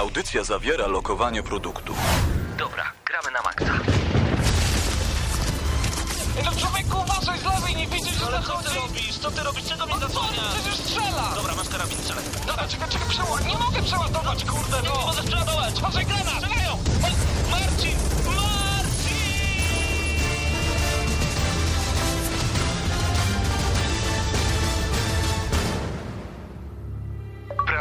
Audycja zawiera lokowanie produktu. Dobra, gramy na maksa. No człowieku, uważaj z lewej, nie widzisz, że Ale co zachodzi? ty robisz? Co ty robisz? Czego mnie No co, zasłaniasz? przecież strzela! Dobra, masz karabin, strzelaj. Dobra, czekaj, czekaj, przeładować. Nie mogę przeładować, kurde, Nie, nie no! możesz przeładować. Uważaj, granat! Strzelają! Ma- Marcin! Marcin!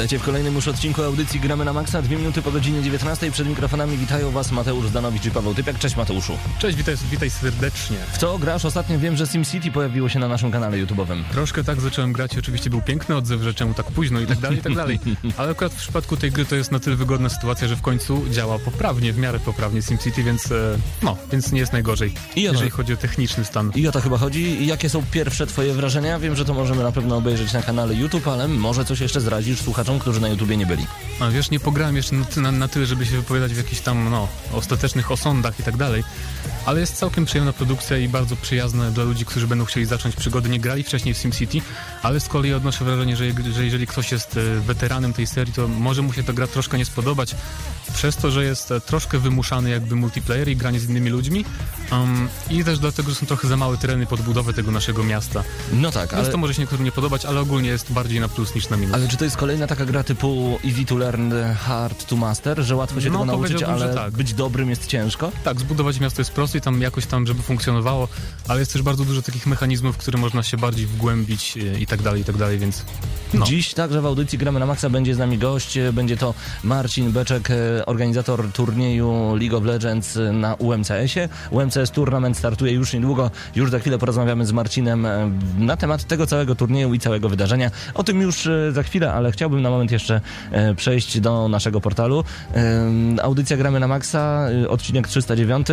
Witajcie w kolejnym już odcinku audycji Gramy na Maxa. Dwie minuty po godzinie 19. Przed mikrofonami witają Was Mateusz Zdanowicz i Paweł Typiak. Cześć Mateuszu. Cześć, witaj, witaj serdecznie. W co grasz? Ostatnio wiem, że SimCity pojawiło się na naszym kanale YouTube'owym. Troszkę tak zacząłem grać oczywiście był piękny odzew, że czemu tak późno i tak dalej, i tak dalej. Ale akurat w przypadku tej gry to jest na tyle wygodna sytuacja, że w końcu działa poprawnie, w miarę poprawnie SimCity, więc e, no, więc nie jest najgorzej, I jeżeli tak. chodzi o techniczny stan. I o to chyba chodzi. Jakie są pierwsze Twoje wrażenia? Wiem, że to możemy na pewno obejrzeć na kanale YouTube, ale może coś jeszcze zrazisz słuchaczom, którzy na YouTubie nie byli. A wiesz, nie pograłem jeszcze na, na, tyle, żeby się wypowiadać w jakichś tam, no, ostatecznych osądach i tak dalej, ale jest całkiem przyjemna produkcja i bardzo przyjazna dla ludzi, którzy będą chcieli zacząć przygody. Nie grali wcześniej w SimCity, ale z kolei odnoszę wrażenie, że, że jeżeli ktoś jest e, weteranem tej serii, to może mu się ta gra troszkę nie spodobać, przez to, że jest e, troszkę wymuszany jakby multiplayer i granie z innymi ludźmi um, i też dlatego, że są trochę za małe tereny pod budowę tego naszego miasta. No tak, Więc ale... to może się niektórym nie podobać, ale ogólnie jest bardziej na plus niż na minus. Ale czy to jest kolejna taka gra typu easy to learn, hard to master, że łatwo się No, tego nauczyć, ale tak. być dobrym jest ciężko? Tak, zbudować miasto jest proste i tam jakoś tam, żeby funkcjonowało, ale jest też bardzo dużo takich mechanizmów, w które można się bardziej wgłębić e, i tak dalej, i tak dalej, więc no. Dziś także w audycji Gramy na Maxa będzie z nami gość. Będzie to Marcin Beczek, e, organizator turnieju League of Legends na UMCS-ie. UMCS Tournament startuje już niedługo. Już za chwilę porozmawiamy z Marcinem e, na temat tego całego turnieju i całego wydarzenia. O tym już e, za chwilę, ale chciałbym na moment jeszcze e, przejść do naszego portalu. E, Audycja Gramy na Maxa, e, odcinek 309.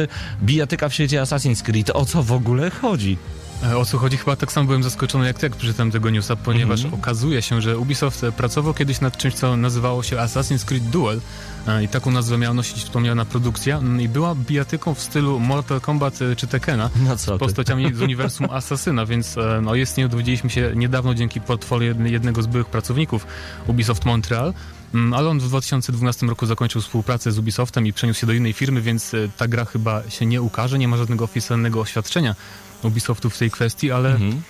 Bijatyka w świecie Assassin's Creed. O co w ogóle chodzi? O co chodzi? Chyba tak samo byłem zaskoczony jak ty, jak przeczytałem tego newsa, ponieważ Mhm. okazuje się, że Ubisoft pracował kiedyś nad czymś, co nazywało się Assassin's Creed Duel i taką nazwę miała nosić wspomniana produkcja. Mm, i była bijatyką w stylu Mortal Kombat e, czy Tekena No co z postaciami z uniwersum Asasyna, więc e, no, jest nie dowiedzieliśmy się niedawno dzięki portfolio jedne- jednego z byłych pracowników Ubisoft Montreal, Mm, ale on w 2012 roku zakończył współpracę z Ubisoftem i przeniósł się do innej firmy, więc e, ta gra chyba się nie ukaże, nie ma żadnego oficjalnego oświadczenia Ubisoftu w tej kwestii, ale Mhm.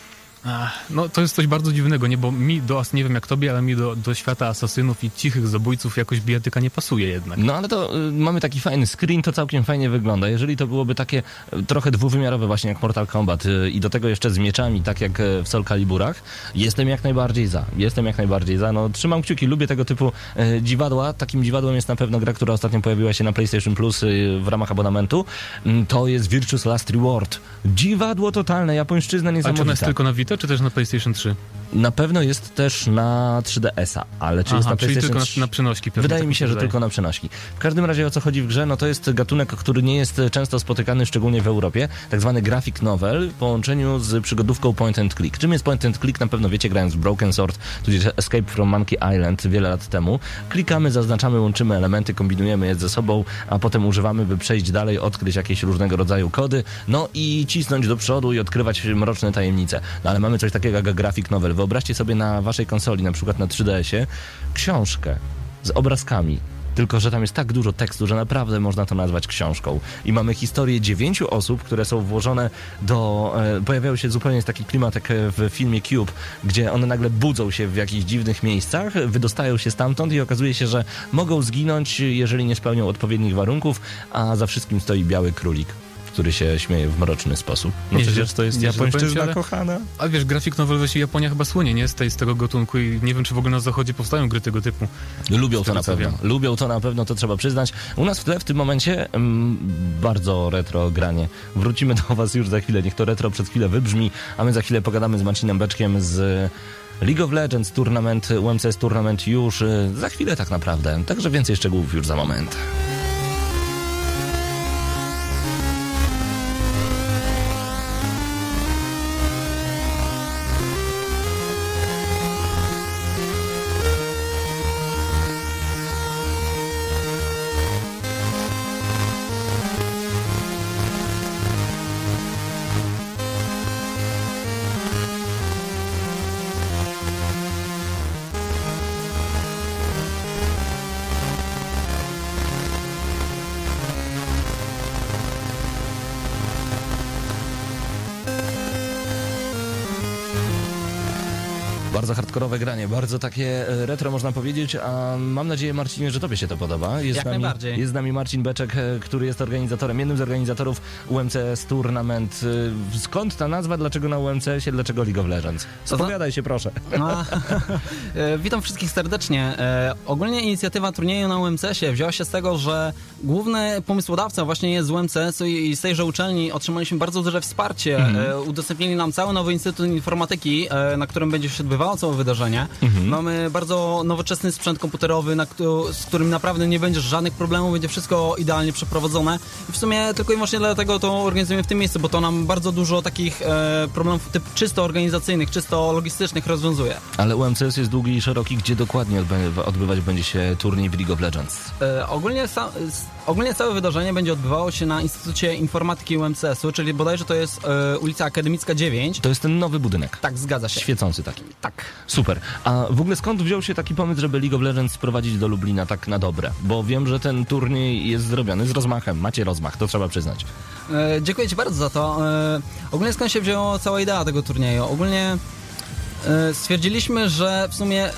No to jest coś bardzo dziwnego, nie? Bo mi do, nie wiem jak tobie, ale mi do, do świata asasynów i cichych zabójców jakoś bijatyka nie pasuje jednak. No ale to y, mamy taki fajny screen, to całkiem fajnie wygląda. Jeżeli to byłoby takie y, trochę dwuwymiarowe właśnie jak Mortal Kombat y, i do tego jeszcze z mieczami, tak jak y, w Soul Caliburach, jestem jak najbardziej za. Jestem jak najbardziej za. No trzymam kciuki, lubię tego typu y, dziwadła. Takim dziwadłem jest na pewno gra, która ostatnio pojawiła się na PlayStation Plus y, w ramach abonamentu. Mm, To jest Virtuous Last Reward. Dziwadło totalne, japońszczyzna A czy ona niesamowita. jest tylko na Vita, czy też na PlayStation 3? Na pewno jest też na 3DS-a, ale czy jest Aha, na czyli PlayStation tylko na, 3? na przenośki. Wydaje tak mi się, że wydaje. tylko na przenośki. W każdym razie o co chodzi w grze, no to jest gatunek, który nie jest często spotykany, szczególnie w Europie. Tak zwany graphic novel w połączeniu z przygodówką point and click. Czym jest point and click? Na pewno wiecie, grając w Broken Sword, tudzież Escape from Monkey Island wiele lat temu. Klikamy, zaznaczamy, łączymy elementy, kombinujemy je ze sobą, a potem używamy, by przejść dalej, odkryć jakieś różnego rodzaju kody, no i cisnąć do przodu i odkrywać mroczne tajemnice. No ale mamy coś takiego jak graphic novel. Wyobraźcie sobie na waszej konsoli, na przykład na 3DS-ie, książkę z obrazkami. Tylko, że tam jest tak dużo tekstu, że naprawdę można to nazwać książką. I mamy historię dziewięciu osób, które są włożone do. E, się zupełnie taki klimat jak e, w filmie Cube, gdzie one nagle budzą się w jakichś dziwnych miejscach, wydostają się stamtąd i okazuje się, że mogą zginąć, jeżeli nie spełnią odpowiednich warunków, a za wszystkim stoi biały królik. Który się śmieje w mroczny sposób. No Nieźle, przecież to jest japońszczyzna ale- kochana. A wiesz, grafik novel właśnie Japonia chyba słynie, nie? Z, tej, z tego gatunku i nie wiem, czy w ogóle na zachodzie powstają gry tego typu. Lubią to na pewno. wiem. Lubią to na pewno, to trzeba przyznać. U nas w tle w tym momencie mm, bardzo retro granie. Wrócimy do Was już za chwilę. Niech to retro przez chwilę wybrzmi, a my za chwilę pogadamy z Marcinem Beczkiem z League of Legends Tournament, UMCS Tournament już y, za chwilę tak naprawdę. Także więcej szczegółów już za moment. Hardkorowe granie, bardzo takie e, retro można powiedzieć, a mam nadzieję Marcinie, że tobie się to podoba. Jest Jak z nami, najbardziej. Jest z nami Marcin Beczek, e, który jest organizatorem, jednym z organizatorów UMCS Tournament. E, Skąd ta nazwa, dlaczego na UMCS-ie, dlaczego League of Legends? Opowiadaj się proszę. No, witam wszystkich serdecznie. Ogólnie inicjatywa turnieju na UMCS-ie wzięła się z tego, że główny pomysłodawca właśnie jest z UMCS-u i z tejże uczelni otrzymaliśmy bardzo duże wsparcie. E, udostępnili nam cały nowy Instytut Informatyki, na którym będzie się odbywało całe wydarzenie. Mamy bardzo nowoczesny sprzęt komputerowy, na, z którym naprawdę nie będzie żadnych problemów, będzie wszystko idealnie przeprowadzone. I w sumie tylko i wyłącznie dlatego to organizujemy w tym miejscu, bo to nam bardzo dużo takich e, problemów typ czysto organizacyjnych, czysto logistycznych rozwiązuje. Ale UMCS jest długi i szeroki, gdzie dokładnie odbywać będzie się turniej w League of Legends? E, ogólnie, sa, ogólnie całe wydarzenie będzie odbywało się na Instytucie Informatyki UMCS-u, czyli bodajże to jest e, ulica Akademicka 9. To jest ten nowy budynek. Tak, zgadza się. Świecący taki. Tak. Super. A w ogóle skąd wziął się taki pomysł, żeby League of Legends sprowadzić do Lublina tak na dobre? Bo wiem, że ten turniej jest zrobiony z rozmachem. Macie rozmach, to trzeba przyznać. E, dziękuję Ci bardzo za to. E, ogólnie skąd się wzięła cała idea tego turnieju? Ogólnie e, stwierdziliśmy, że w sumie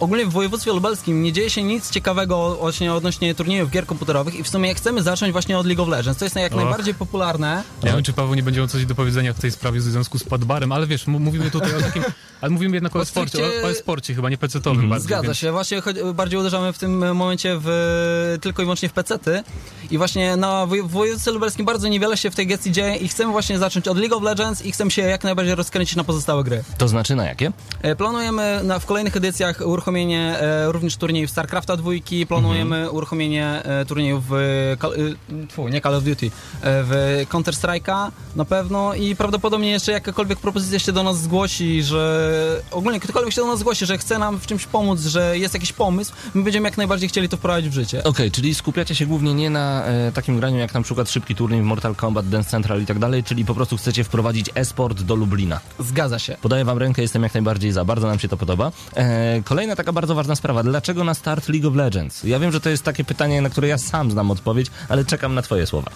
ogólnie w województwie lubelskim nie dzieje się nic ciekawego właśnie odnośnie turniejów gier komputerowych i w sumie chcemy zacząć właśnie od League of Legends. To jest jak Och. najbardziej popularne. Nie wiem, czy Paweł nie będzie miał coś do powiedzenia w tej sprawie w związku z Padbarem, ale wiesz, mówimy tutaj o takim... Ale mówimy jednak o stricte- o, o e-sporcie chyba, nie pecetowym bardziej. Zgadza więc... się, właśnie bardziej uderzamy w tym momencie w, tylko i wyłącznie w pecety i właśnie na w województwie lubelskim bardzo niewiele się w tej gestii dzieje i chcemy właśnie zacząć od League of Legends i chcemy się jak najbardziej rozkręcić na pozostałe gry. To znaczy na jakie? E, Planujemy na, w kolejnych edycjach uruchomienie e, również turniejów StarCrafta dwójki, planujemy Mhm. uruchomienie e, turniejów w, e, tfu, nie Call of Duty, w Counter Strike'a na pewno i prawdopodobnie jeszcze jakakolwiek propozycja się do nas zgłosi, że ogólnie ktokolwiek się do nas zgłosi, że chce nam w czymś pomóc, że jest jakiś pomysł, my będziemy jak najbardziej chcieli to wprowadzić w życie. Okej, czyli skupiacie się głównie nie na e, takim graniu jak na przykład szybki turniej w Mortal Kombat, Dance Central i tak dalej, czyli po prostu chcecie wprowadzić e-sport do Lublina. Zgadza się. Podaję wam rękę, jestem jak najbardziej za, bardzo nam się to podoba. E, kolejna taka bardzo ważna sprawa, dlaczego na start League of Legends? Ja wiem, że to jest takie pytanie, na które ja sam znam odpowiedź, ale czekam na twoje słowa.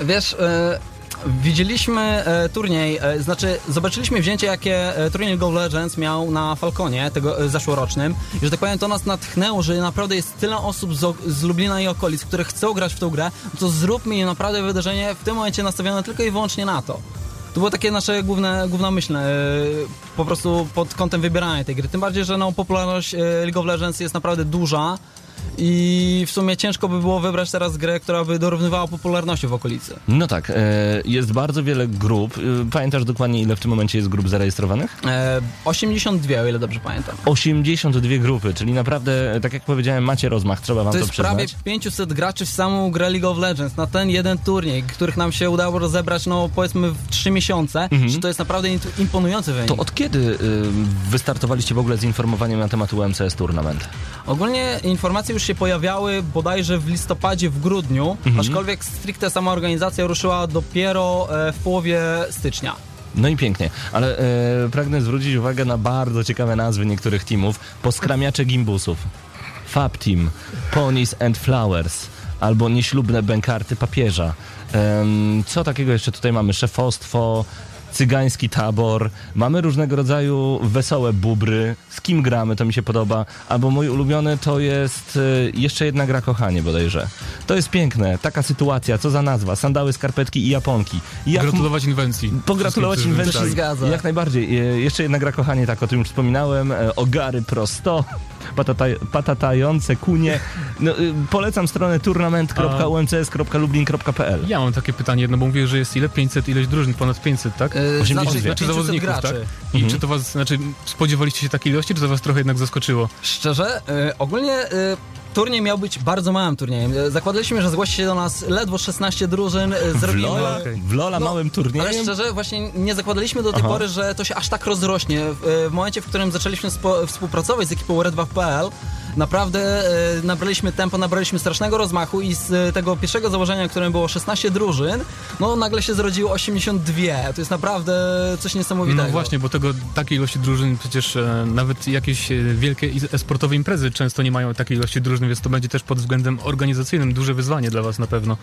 Wiesz, e, widzieliśmy e, turniej, e, znaczy zobaczyliśmy wzięcie, jakie e, turniej League of Legends miał na Falconie tego e, zeszłorocznym i że tak powiem, to nas natchnęło, że naprawdę jest tyle osób z, z Lublina i okolic, które chcą grać w tą grę, to zróbmy naprawdę wydarzenie w tym momencie nastawione tylko i wyłącznie na to. To było takie nasze główne, główna myśl, e, po prostu pod kątem wybierania tej gry. Tym bardziej, że no, popularność e, League of Legends jest naprawdę duża i w sumie ciężko by było wybrać teraz grę, która by dorównywała popularności w okolicy. No tak, e, jest bardzo wiele grup. E, Pamiętasz dokładnie, ile w tym momencie jest grup zarejestrowanych? E, 82, o ile dobrze pamiętam. 82 grupy, czyli naprawdę, e, tak jak powiedziałem, macie rozmach, trzeba wam To to, jest prawie przyznać. 500 graczy w samą grę League of Legends na ten jeden turniej, których nam się udało rozebrać, no powiedzmy w 3 miesiące, że to jest naprawdę imponujący wynik. To od kiedy y, wystartowaliście w ogóle z informowaniem na temat UMCS Tournament? Ogólnie informacje już się pojawiały bodajże w listopadzie, w grudniu, aczkolwiek stricte sama organizacja ruszyła dopiero e, w połowie stycznia. No i pięknie, ale e, pragnę zwrócić uwagę na bardzo ciekawe nazwy niektórych teamów. Poskramiacze gimbusów, Fab Team, Ponies and Flowers, albo nieślubne bękarty papieża. Co takiego jeszcze tutaj mamy? Szefostwo, cygański tabor, mamy różnego rodzaju wesołe bubry. Z kim gramy, to mi się podoba. Albo mój ulubiony to jest e, jeszcze jedna gra kochanie bodajże. To jest piękne, taka sytuacja, co za nazwa, sandały, skarpetki i japonki. Jak Gratulować inwencji. Pogratulować inwencji. Zgadza. Jak najbardziej. E, Jeszcze jedna gra kochanie, tak o tym już wspominałem. E, Ogary prosto. Patataj, patatające kunie. No, y, polecam stronę tournament.umcs.lublin.pl Ja mam takie pytanie jedno, bo mówię, że jest ile? 500 ileś drużyn, ponad 500, tak? E, 82. znaczy, 500 zawodników, graczy. tak? I czy to was, znaczy spodziewaliście się takiej ilości, czy to was trochę jednak zaskoczyło? Szczerze, e, ogólnie e, turniej miał być bardzo małym turniejem. E, Zakładaliśmy, że zgłosi się do nas ledwo 16 drużyn. e, W Zrobimy... Lola, okej. w Lola No, małym Ale turniejem? szczerze, właśnie nie zakładaliśmy do tej Aha. pory, że to się aż tak rozrośnie. W, w momencie, w którym zaczęliśmy współpracować z ekipą Red2.pl, naprawdę e, nabraliśmy tempo, nabraliśmy strasznego rozmachu i z e, tego pierwszego założenia, w którym było 16 drużyn, no nagle się zrodziło 82. To jest naprawdę coś niesamowitego. No właśnie, bo tego takiej ilości drużyn przecież e, nawet jakieś wielkie e-sportowe imprezy często nie mają takiej ilości drużyn, więc to będzie też pod względem organizacyjnym duże wyzwanie dla was na pewno.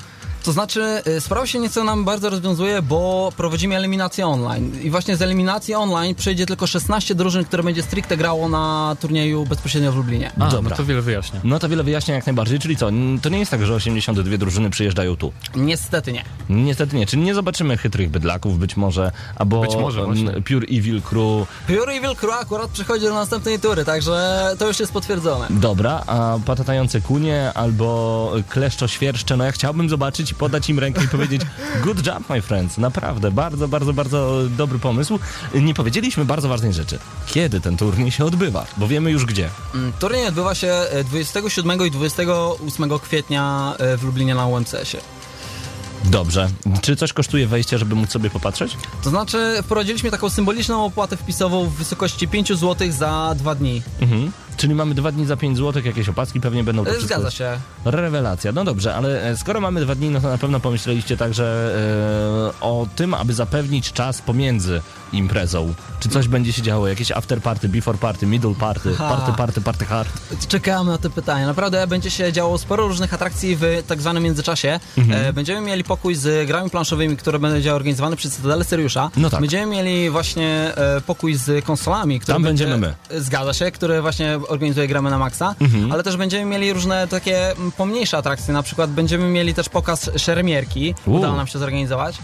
To znaczy, sprawa się nieco nam bardzo rozwiązuje, bo prowadzimy eliminację online. I właśnie z eliminacji online przejdzie tylko 16 drużyn, które będzie stricte grało na turnieju bezpośrednio w Lublinie. A, Dobra. no to wiele wyjaśnia. No to wiele wyjaśnia jak najbardziej, czyli co, to nie jest tak, że 82 drużyny przyjeżdżają tu. Niestety nie. Niestety nie, czyli nie zobaczymy chytrych bydlaków być może, albo Być może, właśnie. Pure Evil Crew. Pure Evil Crew akurat przechodzi do następnej tury, także to już jest potwierdzone. Dobra, a patatające kunie albo kleszczo świerszcze, no ja chciałbym zobaczyć i podać im rękę i powiedzieć good job my friends, naprawdę, bardzo, bardzo, bardzo dobry pomysł. Nie powiedzieliśmy bardzo ważnej rzeczy. Kiedy ten turniej się odbywa? Bo wiemy już gdzie. Mm, Turniej odbywa się e, 27 i 28 kwietnia e, w Lublinie na UMCS-ie. Dobrze. Czy coś kosztuje wejście, żeby móc sobie popatrzeć? To znaczy, wprowadziliśmy taką symboliczną opłatę wpisową w wysokości 5 zł za dwa dni. Mhm. Czyli mamy dwa dni za 5 zł, jakieś opaski pewnie będą. to E, wszystko- Zgadza się. Rewelacja. No dobrze, ale e, skoro mamy dwa dni, no to na pewno pomyśleliście także e, o tym, aby zapewnić czas pomiędzy imprezą. Czy coś będzie się działo? Jakieś after party, before party, middle party, Ha. party, party, party hard. Czekamy na te pytania. Naprawdę będzie się działo sporo różnych atrakcji w tak zwanym międzyczasie. Mhm. E, będziemy mieli pokój z grami planszowymi, które będzie organizowany przez Cytadelę Seriusza. No tak. Będziemy mieli właśnie e, pokój z konsolami, Tam będzie, będziemy Zgadza się, który właśnie organizuje gramy na maksa. Mhm. Ale też będziemy mieli różne takie pomniejsze atrakcje. Na przykład będziemy mieli też pokaz szermierki. Udało nam się zorganizować.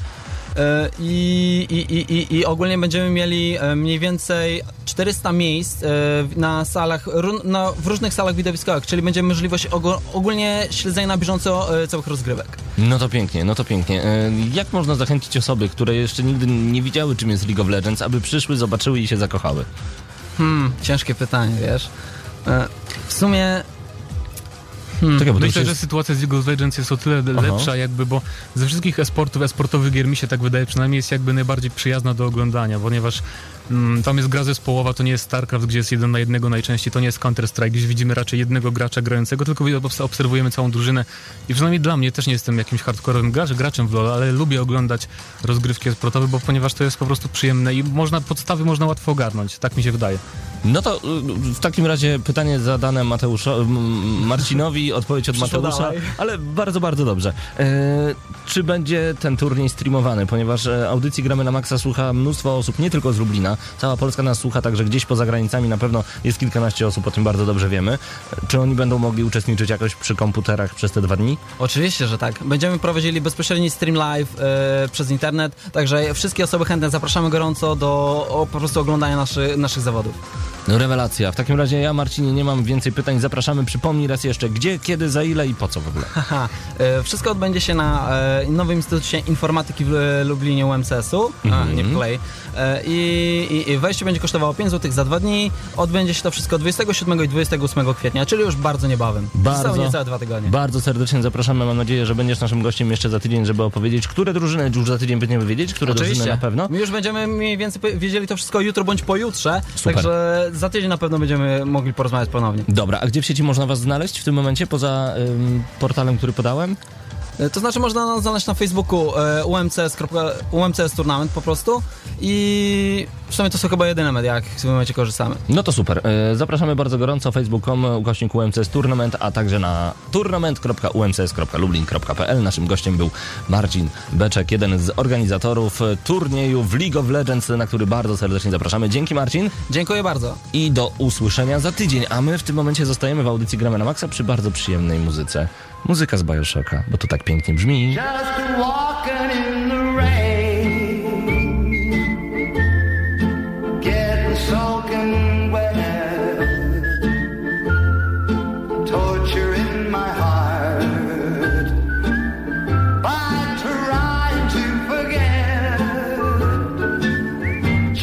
E, I, i, i, i, ogólnie będziemy mieli e, mniej więcej 400 miejsc e, na salach, na, w różnych salach widowiskowych, czyli będzie możliwość ogólnie śledzenia na bieżąco całych rozgrywek. No to pięknie, no to pięknie. Jak można zachęcić osoby, które jeszcze nigdy nie widziały, czym jest League of Legends, aby przyszły, zobaczyły i się zakochały? Hmm, ciężkie pytanie, wiesz. W sumie Czekaj, to już Myślę, że sytuacja z League of Legends jest o tyle Aha. lepsza jakby, bo ze wszystkich e-sportów, e-sportowych gier mi się tak wydaje, przynajmniej jest jakby najbardziej przyjazna do oglądania, ponieważ mm, tam jest gra zespołowa, to nie jest StarCraft, gdzie jest jeden na jednego najczęściej, to nie jest Counter-Strike, gdzieś widzimy raczej jednego gracza grającego, tylko obs- obserwujemy całą drużynę i przynajmniej dla mnie też nie jestem jakimś hardkorowym gracz, graczem w LoL, ale lubię oglądać rozgrywki e-sportowe, bo ponieważ to jest po prostu przyjemne i można, podstawy można łatwo ogarnąć, tak mi się wydaje. No to y, w takim razie pytanie zadane Mateuszo, Marcinowi, odpowiedź od Mateusza, ale bardzo, bardzo dobrze. E, czy będzie ten turniej streamowany? Ponieważ e, audycji Gramy na Maxa słucha mnóstwo osób, nie tylko z Lublina. Cała Polska nas słucha, także gdzieś poza granicami na pewno jest kilkanaście osób, o tym bardzo dobrze wiemy. E, Czy oni będą mogli uczestniczyć jakoś przy komputerach przez te dwa dni? Oczywiście, że tak. Będziemy prowadzili bezpośredni stream live e, przez internet, także wszystkie osoby chętne zapraszamy gorąco do o, po prostu oglądania naszy, naszych zawodów. No rewelacja. W takim razie ja, Marcinie, nie mam więcej pytań. Zapraszamy. Przypomnij raz jeszcze, gdzie, kiedy, za ile i po co w ogóle. Haha. E, wszystko odbędzie się na e, Nowym Instytucie Informatyki w e, Lublinie UMCS-u, a Mhm. nie w Play. I, i, I wejście będzie kosztowało 5 zł za dwa dni. Odbędzie się to wszystko 27 i 28 kwietnia, czyli już bardzo niebawem. Bardzo. Zostało niecałe dwa tygodnie. Bardzo serdecznie zapraszamy. Mam nadzieję, że będziesz naszym gościem jeszcze za tydzień, żeby opowiedzieć, które drużyny już za tydzień będziemy wiedzieć, które drużyny na pewno. My już będziemy mniej więcej wiedzieli to wszystko jutro bądź pojutrze, Super. także za tydzień na pewno będziemy mogli porozmawiać ponownie. Dobra, a gdzie w sieci można was znaleźć w tym momencie, poza ym, portalem, który podałem? E, To znaczy można nas znaleźć na Facebooku e, UMCS, UMCS Tournament po prostu i sumie to są chyba jedyne media, jak w tym momencie korzystamy. No to super. E, Zapraszamy bardzo gorąco facebook.com ukośnik UMCS Tournament, a także na tournament.umcs.lublin.pl. Naszym gościem był Marcin Beczek, jeden z organizatorów turnieju w League of Legends, na który bardzo serdecznie zapraszamy. Dzięki Marcin Dziękuję bardzo. i do usłyszenia za tydzień. A my w tym momencie zostajemy w audycji Gramy na Maxa przy bardzo przyjemnej muzyce. Muzyka z Bioshocka, bo to tak pięknie brzmi. Just.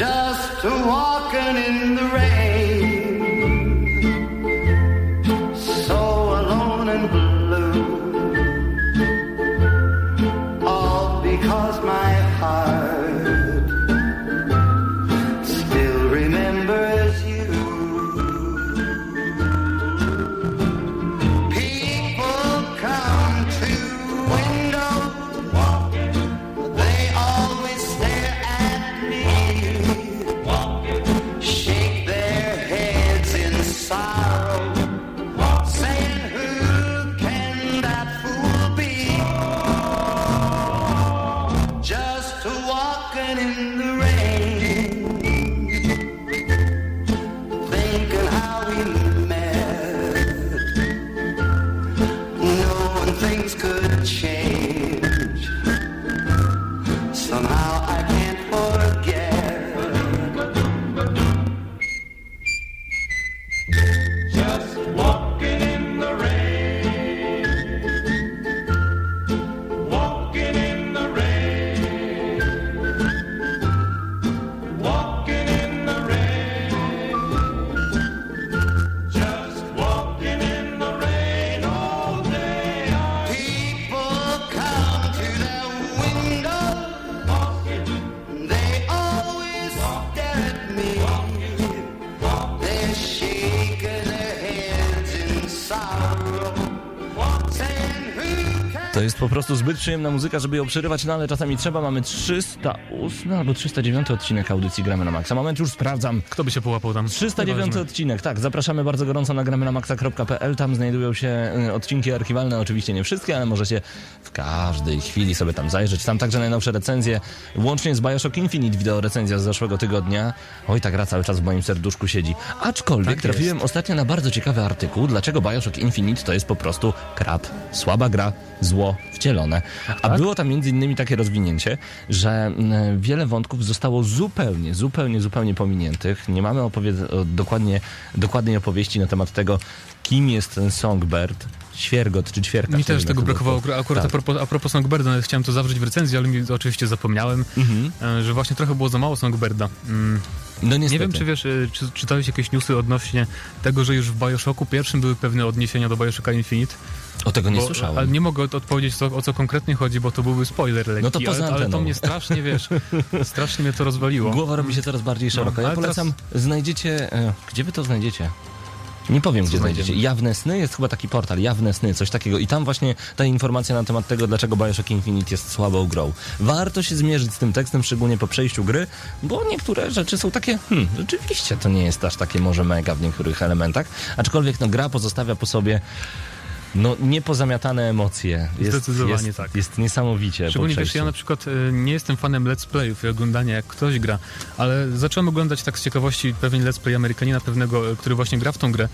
Just walking in the rain, prostu zbyt przyjemna muzyka, żeby ją przerywać, no ale czasami trzeba. Mamy 308 albo 309 odcinek audycji Gramy na Maxa. Moment, już sprawdzam. Kto by się połapał tam? 309 Nieważne. odcinek, tak. Zapraszamy bardzo gorąco na gramy na maxa.pl. Tam znajdują się y, odcinki archiwalne, oczywiście nie wszystkie, ale możecie w każdej chwili sobie tam zajrzeć. Tam także najnowsze recenzje, łącznie z Bioshock Infinite, wideo recenzja z zeszłego tygodnia. Oj, ta gra cały czas w moim serduszku siedzi. Aczkolwiek Tak trafiłem ostatnio na bardzo ciekawy artykuł, dlaczego Bioshock Infinite to jest po prostu krab. Słaba gra, zło wcielone. A tak? było tam między innymi takie rozwinięcie, że wiele wątków zostało zupełnie, zupełnie, zupełnie pominiętych. Nie mamy opowie- dokładnie, dokładnej opowieści na temat tego, kim jest ten Songbird. Świergot czy ćwierka. Mi też tego brakowało. Akurat Tak. a propos, a propos nawet chciałem to zawrzeć w recenzji, ale mi oczywiście zapomniałem, Mhm. e, że właśnie trochę było za mało Songbirda. Mm, No niestety. Nie wiem, czy wiesz, e, czy czytałeś jakieś newsy odnośnie tego, że już w Bioshocku pierwszym były pewne odniesienia do Bioshocka Infinite. O tego nie bo, słyszałem. Ale nie mogę od- odpowiedzieć, co, o co konkretnie chodzi, bo to byłby spoiler lekki. No to poza ale, ale to mnie strasznie, wiesz, strasznie mnie to rozwaliło. Głowa robi się coraz bardziej szeroka. No, ja polecam, znajdziecie... E, gdzie wy to znajdziecie? Nie powiem, gdzie znajdziemy? znajdziecie. Jawne Sny jest chyba taki portal, Jawne Sny, coś takiego. I tam właśnie ta informacja na temat tego, dlaczego Bioshock Infinite jest słabą grą. Warto się zmierzyć z tym tekstem, szczególnie po przejściu gry, bo niektóre rzeczy są takie, hmm, rzeczywiście to nie jest aż takie może mega w niektórych elementach. Aczkolwiek no, gra pozostawia po sobie no niepozamiatane emocje. Jest, Zdecydowanie jest, tak. Jest niesamowicie po Szczególnie przejściu. ja na przykład e, nie jestem fanem let's playów i oglądania jak ktoś gra, ale zacząłem oglądać tak z ciekawości pewien let's play Amerykanina pewnego, e, który właśnie gra w tą grę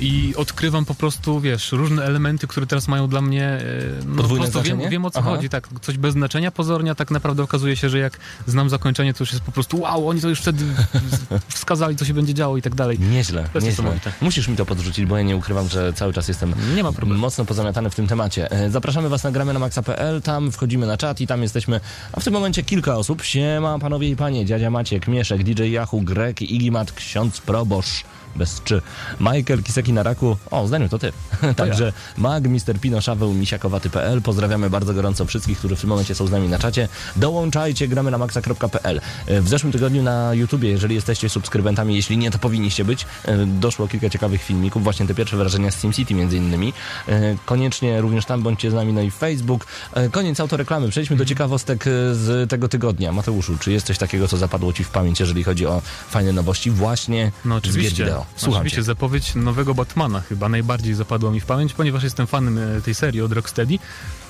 i odkrywam po prostu, wiesz, różne elementy, które teraz mają dla mnie, e, no po Podwójne prostu wiem, znaczenie? wiem o co Aha. chodzi, tak, coś bez znaczenia pozornie, a tak naprawdę okazuje się, że jak znam zakończenie, to już jest po prostu wow, oni to już wtedy wskazali, co się będzie działo i tak dalej. Nieźle, nieźle. niesamowite. Musisz mi to podrzucić, bo ja nie ukrywam, że cały czas jestem Nie ma problemu. Mocno pozamiatany w tym temacie. E, Zapraszamy Was na gramy na maxa.pl, tam wchodzimy na czat i tam jesteśmy, a w tym momencie kilka osób. Siema panowie i panie, dziadzia Maciek, Mieszek, DJ Yahoo, Grek, Igimat, ksiądz Probosz. Bez czy. Michael Kiseki na raku. O, zdaniu to ty. Także Mag, Mr. Pino, Szaweł, Misiakowaty.pl. Pozdrawiamy bardzo gorąco wszystkich, którzy w tym momencie są z nami na czacie. Dołączajcie, gramy na maxa.pl. W zeszłym tygodniu na YouTubie, jeżeli jesteście subskrybentami, jeśli nie, to powinniście być, e, doszło kilka ciekawych filmików, właśnie te pierwsze wrażenia z SimCity między innymi. E, Koniecznie również tam bądźcie z nami, no i Facebook. E, Koniec autoreklamy. Przejdźmy do ciekawostek z tego tygodnia. Mateuszu, czy jest coś takiego, co zapadło Ci w pamięć, jeżeli chodzi o fajne nowości właśnie No z gier oczywiście. Wideo? Słucham oczywiście cię. zapowiedź nowego Batmana chyba najbardziej zapadła mi w pamięć, ponieważ jestem fanem e, tej serii od Rocksteady.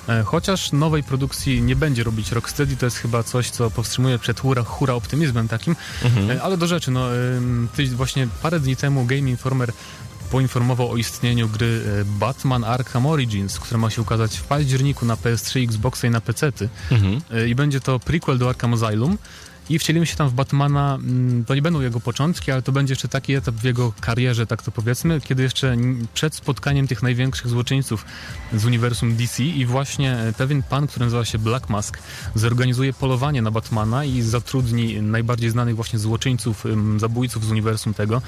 E, Chociaż nowej produkcji nie będzie robić Rocksteady, to jest chyba coś, co powstrzymuje przed hura, hura optymizmem takim. Mhm. E, Ale do rzeczy, no ty właśnie parę dni temu Game Informer poinformował o istnieniu gry Batman Arkham Origins, która ma się ukazać w październiku na PS3, Xboxa i na PC-ty. Mhm. E, i będzie to prequel do Arkham Asylum. I wcielimy się tam w Batmana, mm, to nie będą jego początki, ale to będzie jeszcze taki etap w jego karierze, tak to powiedzmy, kiedy jeszcze przed spotkaniem tych największych złoczyńców z uniwersum DC i właśnie e, pewien pan, który nazywa się Black Mask, zorganizuje polowanie na Batmana i zatrudni najbardziej znanych właśnie złoczyńców, zabójców z uniwersum tego,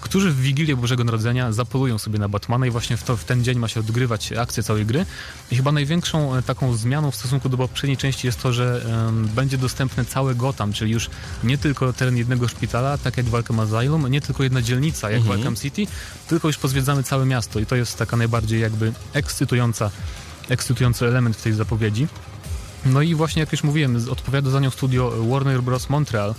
którzy w Wigilię Bożego Narodzenia zapolują sobie na Batmana i właśnie w, to, w ten dzień ma się odgrywać akcja całej gry. I chyba największą e, taką zmianą w stosunku do poprzedniej części jest to, że em, będzie dostępny cały Gotham, czyli już nie tylko teren jednego szpitala, tak jak w Arkham Asylum, nie tylko jedna dzielnica, jak w Arkham City, tylko już pozwiedzamy całe miasto i to jest taka najbardziej jakby ekscytująca, ekscytujący element w tej zapowiedzi. No i właśnie jak już mówiłem, odpowiada za nią studio Warner Bros. Montreal,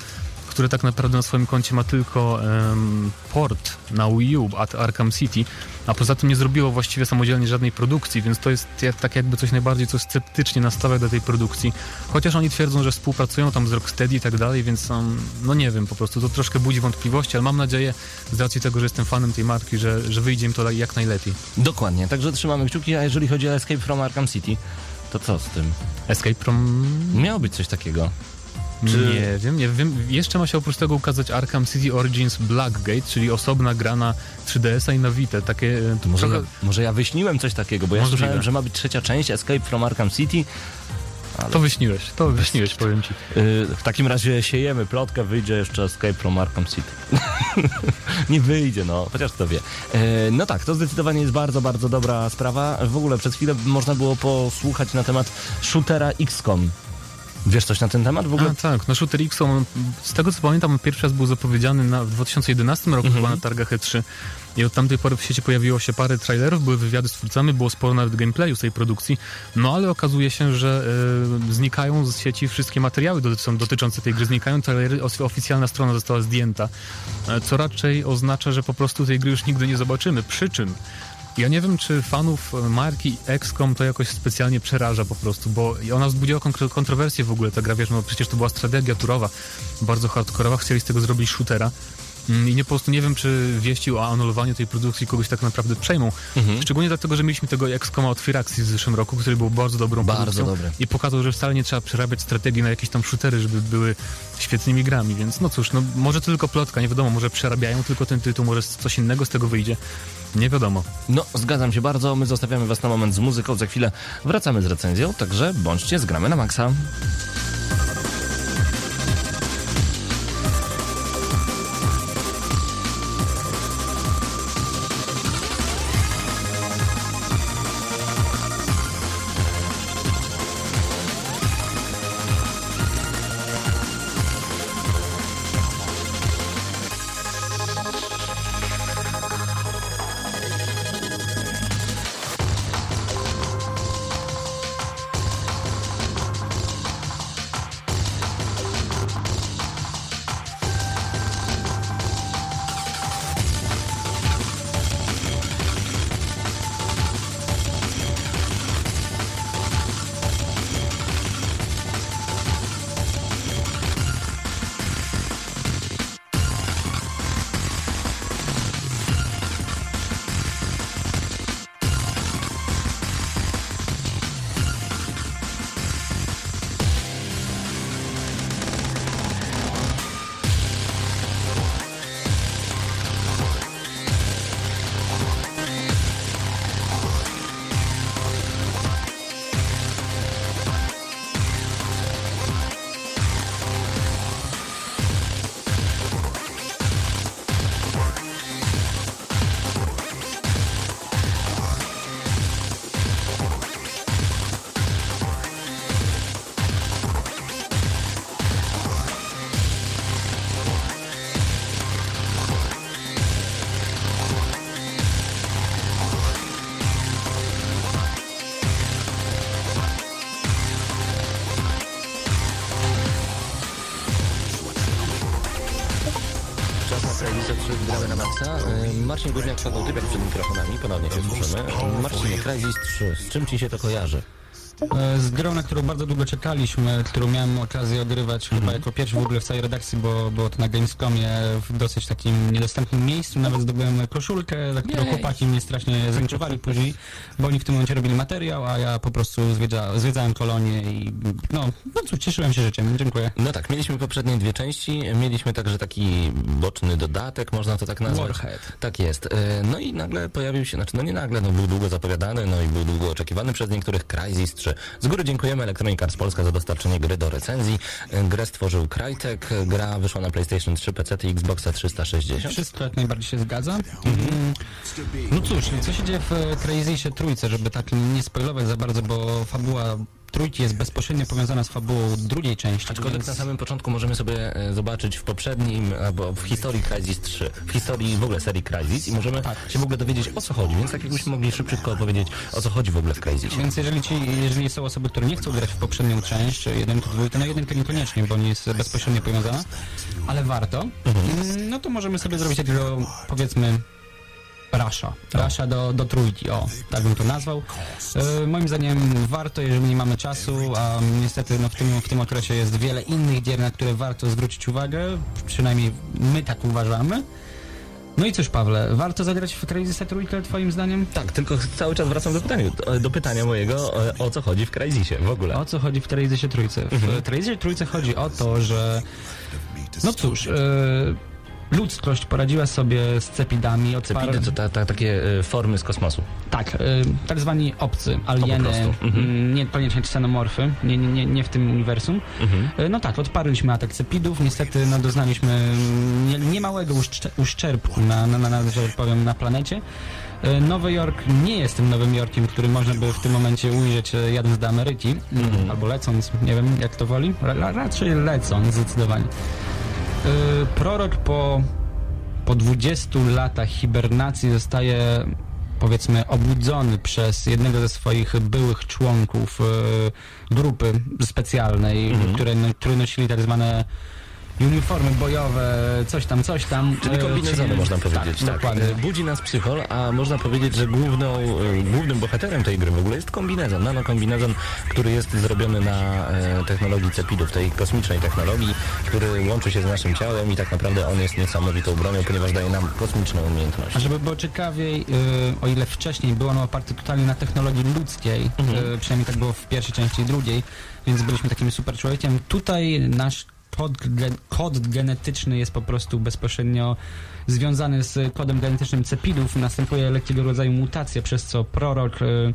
które tak naprawdę na swoim koncie ma tylko em, port na Wii U at Arkham City, a poza tym nie zrobiło właściwie samodzielnie żadnej produkcji, więc to jest jak, tak jakby coś najbardziej, co sceptycznie nastawia do tej produkcji. Chociaż oni twierdzą, że współpracują tam z Rocksteady i tak dalej, więc um, no nie wiem, po prostu to troszkę budzi wątpliwości, ale mam nadzieję z racji tego, że jestem fanem tej marki, że, że wyjdzie im to jak najlepiej. Dokładnie, także trzymamy kciuki, a jeżeli chodzi o Escape from Arkham City, to co z tym? Escape from... Miało być coś takiego. Czy- Nie wiem, nie wiem. Jeszcze ma się oprócz tego ukazać Arkham City Origins Blackgate, czyli osobna gra na 3DS-a i na Vita. Takie e, To może, trochę... ja, może ja wyśniłem coś takiego, bo ja Możliwe. słyszałem, że ma być trzecia część Escape from Arkham City. To wyśniłeś, to wyśniłeś, powiem ci. Yy, w takim razie siejemy plotkę, wyjdzie jeszcze Escape from Arkham City. Nie wyjdzie, no, chociaż kto wie. Yy, no tak, to zdecydowanie jest bardzo, bardzo dobra sprawa. W ogóle przez chwilę można było posłuchać na temat shootera XCOM. Wiesz coś na ten temat w ogóle? A, tak, no Shooter X, on, z tego co pamiętam, pierwszy raz był zapowiedziany na, w 2011 roku chyba na targach E3 i od tamtej pory w sieci pojawiło się parę trailerów, były wywiady z twórcami, było sporo nawet gameplayu z tej produkcji, no ale okazuje się, że e, znikają z sieci wszystkie materiały dotyczą, dotyczące tej gry, znikają trailery, oficjalna strona została zdjęta, e, co raczej oznacza, że po prostu tej gry już nigdy nie zobaczymy, przy czym ja nie wiem, czy fanów marki XCOM to jakoś specjalnie przeraża po prostu, bo ona wzbudziła kontrowersje w ogóle, ta gra, wiesz, no przecież to była strategia turowa, bardzo hardkorowa, chcieli z tego zrobić shootera. Mm, I nie, po prostu nie wiem, czy wieści o anulowaniu tej produkcji kogoś tak naprawdę przejmą. Szczególnie dlatego, że mieliśmy tego XCOMa od Firaxis w zeszłym roku, który był bardzo dobrą Bardzo produkcją. dobry. I pokazał, że wcale nie trzeba przerabiać strategii na jakieś tam shootery, żeby były świetnymi grami. Więc no cóż, no może to tylko plotka, nie wiadomo, może przerabiają tylko ten tytuł, może coś innego z tego wyjdzie. Nie wiadomo. No, zgadzam się bardzo. My zostawiamy was na moment z muzyką. Za chwilę wracamy z recenzją, także bądźcie z gramy na maksa. Krajlice 3 gramy na maksa. Marcin Górniak, Paweł Typiak przed mikrofonami, ponownie się słyszymy. Marcinie, Crysis 3, z czym ci się to kojarzy? E, Z grą, na którą bardzo długo czekaliśmy, którą miałem okazję ogrywać chyba jako pierwszy w ogóle w całej redakcji, bo było to na Gamescomie w dosyć takim niedostępnym miejscu. Nawet zdobyłem koszulkę, za którą Jej. chłopaki mnie strasznie zręczowali później, bo oni w tym momencie robili materiał, a ja po prostu zwiedza, zwiedzałem kolonię i no, no cóż, cieszyłem się życiem. Dziękuję. No tak, mieliśmy poprzednie dwie części, mieliśmy także taki boczny dodatek, można to tak nazwać. Warhead. Tak jest. Y, No i nagle pojawił się, znaczy no nie nagle, no był długo zapowiadany, no i był długo oczekiwany przez niektórych Crysis 3. Z góry dziękujemy Electronic Arts Polska za dostarczenie gry do recenzji. Grę stworzył Crytek, gra wyszła na PlayStation 3, PC i Xboxa 360. Wszystko jak najbardziej się zgadza. Mm. No cóż, co się dzieje w e, Crazysie trójce, żeby tak nie spoilować za bardzo, bo fabuła trójki jest bezpośrednio powiązana z fabułą drugiej części. Aczkolwiek więc- na samym początku możemy sobie e, zobaczyć w poprzednim, albo w historii Crysis 3, w historii w ogóle serii Crysis i możemy się w ogóle dowiedzieć o co chodzi, więc tak jakbyśmy mogli szybciutko opowiedzieć o co chodzi w ogóle w Crysisie. Więc jeżeli ci, jeżeli są osoby, które nie chcą grać w poprzednią część, jedynkę, dwójkę, no jedynkę niekoniecznie, bo nie jest bezpośrednio powiązana, ale warto, mm, no to możemy sobie zrobić takiego, powiedzmy, Rasha. Rasha do, do trójki, o, tak bym to nazwał. E, moim zdaniem warto, jeżeli nie mamy czasu, a niestety no, w, tym, w tym okresie jest wiele innych gier, na które warto zwrócić uwagę, przynajmniej my tak uważamy. No i cóż, Pawle, warto zagrać w Crazysa trójkę, twoim zdaniem? Tak, tylko cały czas wracam do pytania, do, pytania mojego, e, o co chodzi w Crysisie w ogóle. O co chodzi w Crazysie trójce? W Mhm. Crazysie trójce chodzi o to, że no cóż, e, ludzkość poradziła sobie z cepidami. Od Cepidy par- to ta, ta, takie e, formy z kosmosu. Tak, y, tak zwani obcy, alieny. Mhm. mm, niekoniecznie ksenomorfy, nie, nie, nie, w tym uniwersum. Mhm. Y, No tak, odparliśmy atak cepidów, niestety no, doznaliśmy nie, niemałego uszcze, uszczerbku na, na, na, na, że tak powiem, na planecie. Nowy Jork nie jest tym Nowym Jorkiem, który można by w tym momencie ujrzeć jadąc do Ameryki, Mhm. albo lecąc, nie wiem jak to woli, Ra, ra- raczej lecąc zdecydowanie. Y, Prorok po, po 20 latach hibernacji zostaje powiedzmy obudzony przez jednego ze swoich byłych członków y, grupy specjalnej, Mhm. które, no, które nosili tak zwane uniformy bojowe, coś tam, coś tam. Czyli Y, kombinezony można powiedzieć. Tak, dokładnie. E, Budzi nas psychol, a można powiedzieć, że główną, e, głównym bohaterem tej gry w ogóle jest kombinezon. Nanokombinezon, który jest zrobiony na e, technologii cepidów, tej kosmicznej technologii, który łączy się z naszym ciałem i tak naprawdę on jest niesamowitą bronią, ponieważ daje nam kosmiczną umiejętność. A żeby było ciekawiej, y, o ile wcześniej był on oparty totalnie na technologii ludzkiej, Mhm. y, przynajmniej tak było w pierwszej części i drugiej, więc byliśmy takim super człowiekiem. Tutaj nasz kod, kod genetyczny jest po prostu bezpośrednio związany z kodem genetycznym cepidów. Następuje lekkiego rodzaju mutacja, przez co prorok y,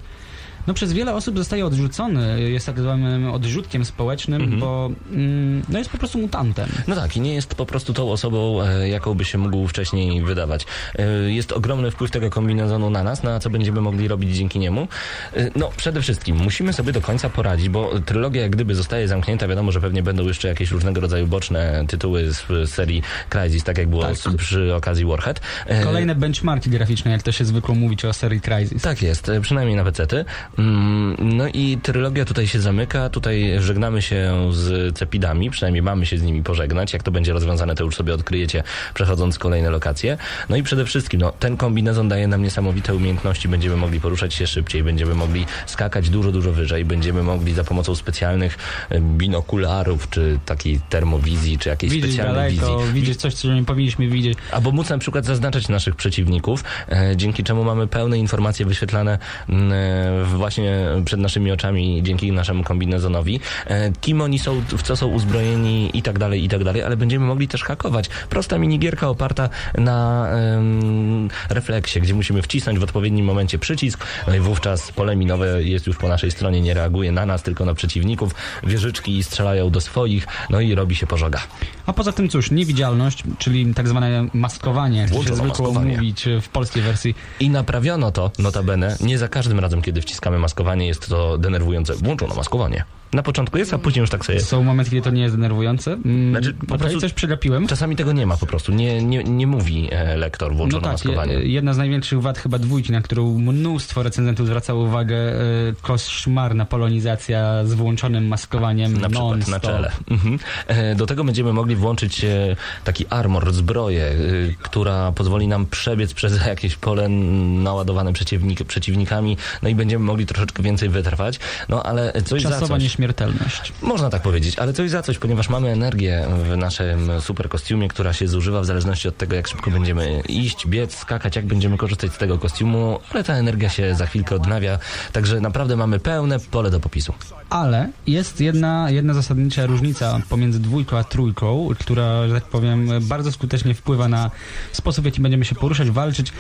no przez wiele osób zostaje odrzucony, jest tak zwanym odrzutkiem społecznym, Mhm. bo mm, no jest po prostu mutantem. No tak, i nie jest po prostu tą osobą, e, jaką by się mógł wcześniej wydawać. E, Jest ogromny wpływ tego kombinezonu na nas, na co będziemy mogli robić dzięki niemu. E, No, przede wszystkim musimy sobie do końca poradzić, bo trylogia jak gdyby zostaje zamknięta, wiadomo, że pewnie będą jeszcze jakieś różnego rodzaju boczne tytuły z serii Crysis, tak jak było Tak. przy okazji Warhead. Kolejne benchmarki graficzne, jak to się zwykło mówić o serii Crysis. tak jest, przynajmniej na pecety. Mm, No i trylogia tutaj się zamyka, tutaj żegnamy się z Cepidami, przynajmniej mamy się z nimi pożegnać. Jak to będzie rozwiązane, to już sobie odkryjecie, przechodząc kolejne lokacje. No i przede wszystkim, no, ten kombinezon daje nam niesamowite umiejętności, będziemy mogli poruszać się szybciej, będziemy mogli skakać dużo, dużo wyżej, będziemy mogli za pomocą specjalnych binokularów, czy takiej termowizji, czy jakiejś Widzieć specjalnej daleko, wizji. widzieć coś, co nie powinniśmy widzieć. Albo móc na przykład zaznaczać naszych przeciwników, e, dzięki czemu mamy pełne informacje wyświetlane m, e, właśnie przed naszymi oczami dzięki naszemu kombinezonowi. E, kim oni są, w co są uzbrojeni i tak dalej, i tak dalej, ale będziemy mogli też hakować. Prosta minigierka oparta na em, refleksie, gdzie musimy wcisnąć w odpowiednim momencie przycisk, no i wówczas pole minowe jest już po naszej stronie, nie reaguje na nas, tylko na przeciwników. Wieżyczki strzelają do swoich, no i robi się pożoga. A poza tym cóż, niewidzialność, czyli tak zwane maskowanie, jak się zwykło mówić w polskiej wersji. I naprawiono to, notabene, nie za każdym razem, kiedy wciskamy maskowanie, jest to denerwujące. Włączono maskowanie. Na początku jest, a później już tak sobie... Są momenty, kiedy to nie jest denerwujące. Mm, Znaczy, po okej, prostu- coś przegapiłem. Czasami tego nie ma po prostu. Nie, nie, nie mówi e, lektor, No włączono tak, maskowanie. je- jedna z największych wad chyba dwójki, na którą mnóstwo recenzentów zwracało uwagę, e, koszmarna polonizacja z włączonym maskowaniem na przykład na czele. Mhm. E, Do tego będziemy mogli włączyć e, taki armor, zbroję, e, która pozwoli nam przebiec przez jakieś pole naładowane przeciwnik, przeciwnikami, no i będziemy mogli troszeczkę więcej wytrwać. No ale coś za Czasowa coś. Nieśmiertelność. Można tak powiedzieć, ale coś za coś, ponieważ mamy energię w naszym super kostiumie, która się zużywa w zależności od tego, jak szybko będziemy iść, biec, skakać, jak będziemy korzystać z tego kostiumu, ale ta energia się za chwilkę odnawia, także naprawdę mamy pełne pole do popisu. Ale jest jedna, jedna zasadnicza różnica pomiędzy dwójką a trójką, która, że tak powiem, bardzo skutecznie wpływa na sposób, w jaki będziemy się poruszać, walczyć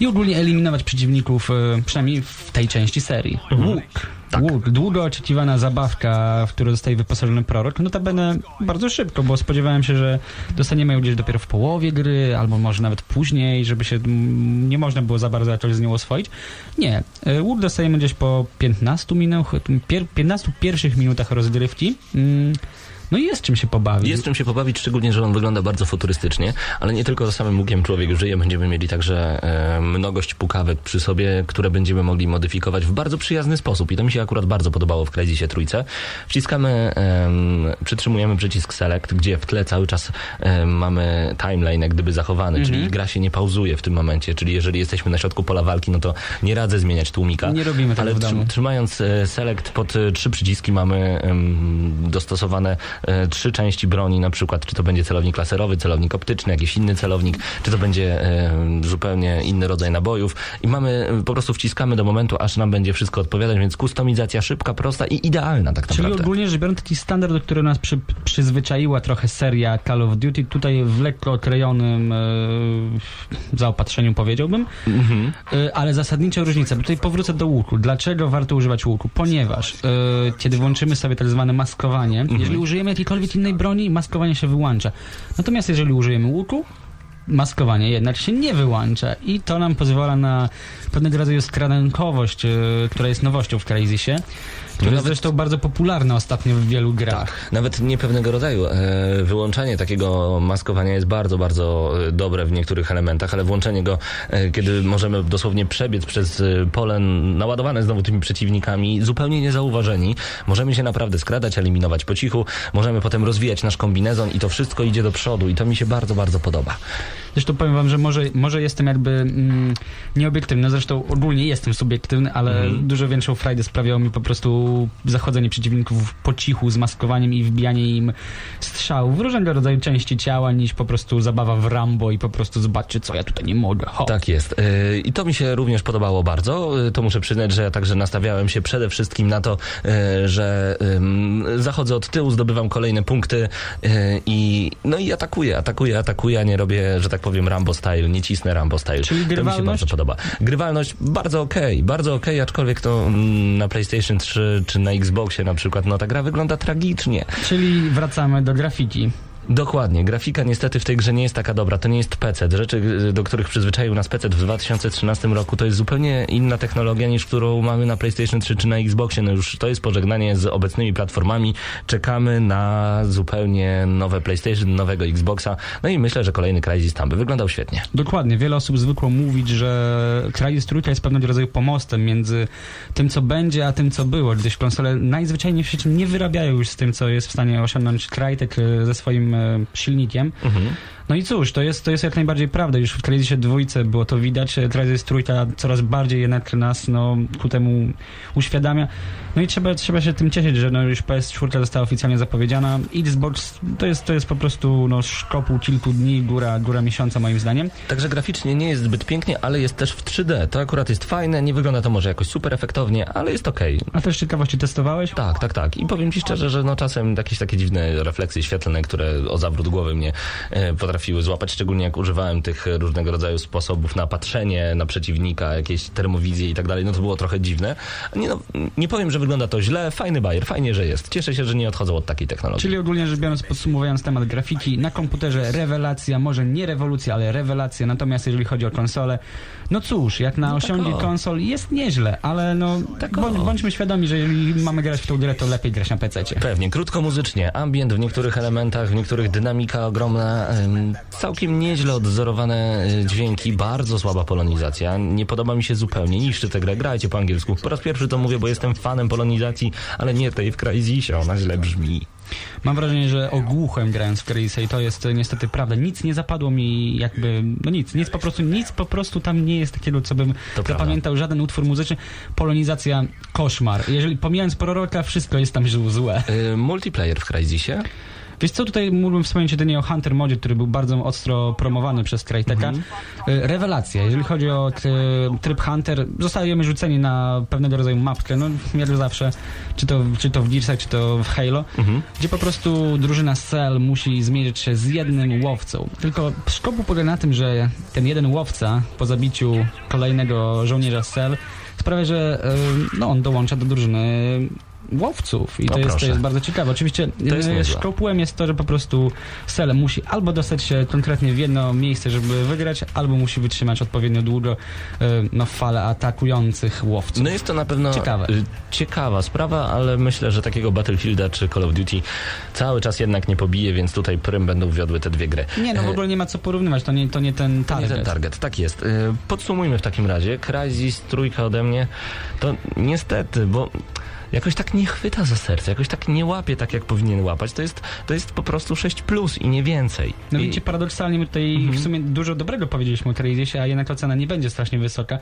i ogólnie eliminować przeciwników, e, przynajmniej w tej części serii. Łuk. Łuk. Długo oczekiwana zabawka, w którą zostaje wyposażony prorok. Notabene bardzo szybko, bo spodziewałem się, że dostaniemy ją gdzieś dopiero w połowie gry, albo może nawet później, żeby się nie można było za bardzo jakoś z nią oswoić. Nie. E, Łuk dostajemy gdzieś po 15 minut, pier, 15 pierwszych minutach rozgrywki. Mm, No i jest czym się pobawić. Jest czym się pobawić, szczególnie, że on wygląda bardzo futurystycznie, ale nie tylko za samym łukiem człowiek żyje, będziemy mieli także e, mnogość pukawek przy sobie, które będziemy mogli modyfikować w bardzo przyjazny sposób i to mi się akurat bardzo podobało w Crysisie trójce. Wciskamy, em, przytrzymujemy przycisk select, gdzie w tle cały czas em, mamy timeline jak gdyby zachowany, czyli gra się nie pauzuje w tym momencie, czyli jeżeli jesteśmy na środku pola walki, no to nie radzę zmieniać tłumika. Nie robimy tego ale w domu. trzy- Trzymając e, select pod e, trzy przyciski mamy dostosowane e, trzy części broni, na przykład, czy to będzie celownik laserowy, celownik optyczny, jakiś inny celownik, czy to będzie e, zupełnie inny rodzaj nabojów i mamy, e, po prostu wciskamy do momentu, aż nam będzie wszystko odpowiadać, więc kustomizacja szybka, prosta i idealna tak Czyli naprawdę. ogólnie rzecz biorąc taki standard, do którego nas przy, przyzwyczaiła trochę seria Call of Duty, tutaj w lekko oklejonym e, zaopatrzeniu powiedziałbym, Mhm. e, ale zasadnicza różnica, bo tutaj powrócę do łuku. Dlaczego warto używać łuku? Ponieważ e, kiedy włączymy sobie tak zwane maskowanie, Mhm. jeżeli użyjemy jakiejkolwiek innej broni, maskowanie się wyłącza. Natomiast jeżeli użyjemy łuku, maskowanie jednak się nie wyłącza i to nam pozwala na pewnego rodzaju skradankowość, e, która jest nowością w Crazysie, która jest nawet- zresztą bardzo popularna ostatnio w wielu grach. Tak, nawet nie pewnego rodzaju. E, wyłączanie takiego maskowania jest bardzo, bardzo e, dobre w niektórych elementach, ale włączenie go, e, kiedy możemy dosłownie przebiec przez pole naładowane znowu tymi przeciwnikami, zupełnie niezauważeni, możemy się naprawdę skradać, eliminować po cichu, możemy potem rozwijać nasz kombinezon i to wszystko idzie do przodu i to mi się bardzo, bardzo podoba. Zresztą powiem wam, że może, może jestem jakby mm, nieobiektywny, zresztą ogólnie jestem subiektywny, ale Mhm. dużo większą frajdę sprawiało mi po prostu zachodzenie przeciwników po cichu, z maskowaniem i wbijanie im strzałów w różnego rodzaju części ciała, niż po prostu zabawa w Rambo i po prostu zobaczcie, co ja tutaj nie mogę. Ho. Tak jest. Yy, I to mi się również podobało bardzo. Yy, To muszę przyznać, że ja także nastawiałem się przede wszystkim na to, yy, że zachodzę od tyłu, zdobywam kolejne punkty i no i atakuję, atakuję, atakuję, a nie robię, że tak powiem, Rambo style, nie cisnę Rambo style. Czyli To mi się grywalność? bardzo podoba. Grywalność bardzo okej, bardzo okej, aczkolwiek to mm, na PlayStation 3 czy na Xboxie na przykład, no ta gra wygląda tragicznie. Czyli wracamy do grafiki. Dokładnie. Grafika niestety w tej grze nie jest taka dobra. To nie jest PC. Rzeczy, y, do których przyzwyczaił nas PC w 2013 roku, to jest zupełnie inna technologia niż którą mamy na PlayStation 3 czy na Xboxie. No już to jest pożegnanie z obecnymi platformami. Czekamy na zupełnie nowe PlayStation, nowego Xboxa. No i myślę, że kolejny Crysis tam by wyglądał świetnie. Dokładnie. Wiele osób zwykło mówić, że Crysis Trójka jest pewnego rodzaju pomostem między tym, co będzie, a tym, co było, gdyż konsole najzwyczajniej w świecie nie wyrabiają już z tym, co jest w stanie osiągnąć Crytek e, ze swoim e, silnikiem. No i cóż, to jest, to jest jak najbardziej prawda. Już w Crysisie dwójce było to widać. e, Crysis Trójka coraz bardziej jednak nas no, ku temu uświadamia. No i trzeba, trzeba się tym cieszyć, że no, już PS4 została oficjalnie zapowiedziana. Xbox to jest, to jest po prostu no, szkopuł kilku dni, góra, góra miesiąca moim zdaniem. Także graficznie nie jest zbyt pięknie, ale jest też w 3D. To akurat jest fajne. Nie wygląda to może jakoś super efektownie, ale jest okej. A też ciekawości testowałeś? Tak, tak, tak. I powiem ci szczerze, że no czasem jakieś takie dziwne refleksje świetlne, które o zawrót głowy mnie e, potrafiły złapać, szczególnie jak używałem tych różnego rodzaju sposobów na patrzenie na przeciwnika, jakieś termowizje i tak dalej, no to było trochę dziwne. Nie, no, nie powiem, że wygląda to źle, fajny bajer, fajnie, że jest. Cieszę się, że nie odchodzą od takiej technologii. Czyli ogólnie rzecz biorąc, podsumowując temat grafiki, na komputerze rewelacja, może nie rewolucja, ale rewelacja, natomiast jeżeli chodzi o konsolę, no cóż, jak na No tak osiągi konsol jest nieźle, ale no Tak bądź, bądźmy świadomi, że jeżeli mamy grać w tą grę, to lepiej grać na PC-cie. Pewnie, krótko muzycznie, ambient w niektórych elementach, w niektórych dynamika ogromna, całkiem nieźle odzorowane y, dźwięki, bardzo słaba polonizacja, nie podoba mi się zupełnie, niszczy tę grę, grajcie po angielsku. Po raz pierwszy to mówię, bo jestem fanem polonizacji, ale nie tej w Crysisie, ona źle brzmi. Mam wrażenie, że ogłuchłem grając w Crazy i to jest e, niestety prawda. Nic nie zapadło mi jakby, no nic, nic po prostu, nic po prostu tam nie jest takiego, co bym To zapamiętał, żaden utwór muzyczny. Polonizacja, koszmar. Jeżeli pomijając proroka, wszystko jest tam źle- złe. Y, multiplayer w Crysisie? Wiesz co, tutaj mógłbym wspomnieć jedynie o Hunter modzie, który był bardzo ostro promowany przez Cryteka. Mhm. Y, Rewelacja. Jeżeli chodzi o tryb Hunter, zostajemy rzuceni na pewnego rodzaju mapkę, no jak zawsze, czy to, czy to w Gearsach, czy to w Halo, Mhm. gdzie po prostu drużyna Cell musi zmierzyć się z jednym łowcą. Tylko szkopu polega na tym, że ten jeden łowca po zabiciu kolejnego żołnierza Cell sprawia, że y, no, on dołącza do drużyny łowców i O, to jest, to jest bardzo ciekawe. Oczywiście jest niezłe. szkopułem jest to, że po prostu Cell musi albo dostać się konkretnie w jedno miejsce, żeby wygrać, albo musi wytrzymać odpowiednio długo y, no, falę atakujących łowców. No jest to na pewno Ciekawe. y, ciekawa sprawa, ale myślę, że takiego Battlefielda czy Call of Duty cały czas jednak nie pobije, więc tutaj prym będą wiodły te dwie gry. Nie, no w E, ogóle nie ma co porównywać, to nie, to nie ten To nie target. ten target, tak jest. Podsumujmy w takim razie. Crysis trójka ode mnie, to niestety, bo jakoś tak nie chwyta za serce, jakoś tak nie łapie tak, jak powinien łapać. To jest, to jest po prostu 6 plus i nie więcej. No I, widzicie, paradoksalnie my tutaj Mhm. w sumie dużo dobrego powiedzieliśmy o Crazysie, a jednak ta cena nie będzie strasznie wysoka.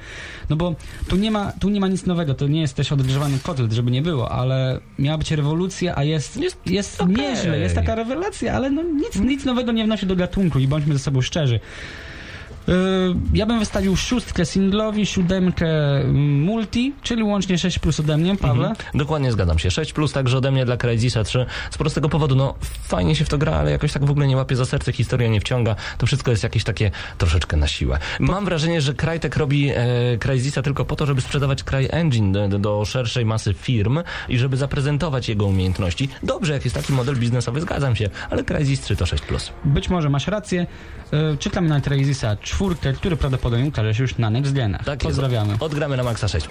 No bo tu nie ma, tu nie ma nic nowego, to nie jest też odgrzewany kotlet, żeby nie było, ale miała być rewolucja, a jest, jest, jest okej. nieźle, jest taka rewelacja, ale no nic, nic nowego nie wnosi do gatunku i bądźmy ze sobą szczerzy. Yy, Ja bym wystawił szóstkę singlowi, siódemkę multi, czyli łącznie 6 plus ode mnie, Pawle. Mhm. Dokładnie zgadzam się. 6 plus także ode mnie dla Crysisa 3. Z prostego powodu, no fajnie się w to gra, ale jakoś tak w ogóle nie łapie za serce, historia nie wciąga. To wszystko jest jakieś takie troszeczkę na siłę. Mam wrażenie, że Crytek robi e, Crysisa tylko po to, żeby sprzedawać CryEngine do, do, szerszej masy firm i żeby zaprezentować jego umiejętności. Dobrze, jak jest taki model biznesowy, zgadzam się, ale Crysis 3 to 6 plus. Być może masz rację. Czekamy na Crazisa czwórkę, który prawdopodobnie ukaże się już na Next Genach. Tak Pozdrawiamy. jest. Odgramy na maksa 6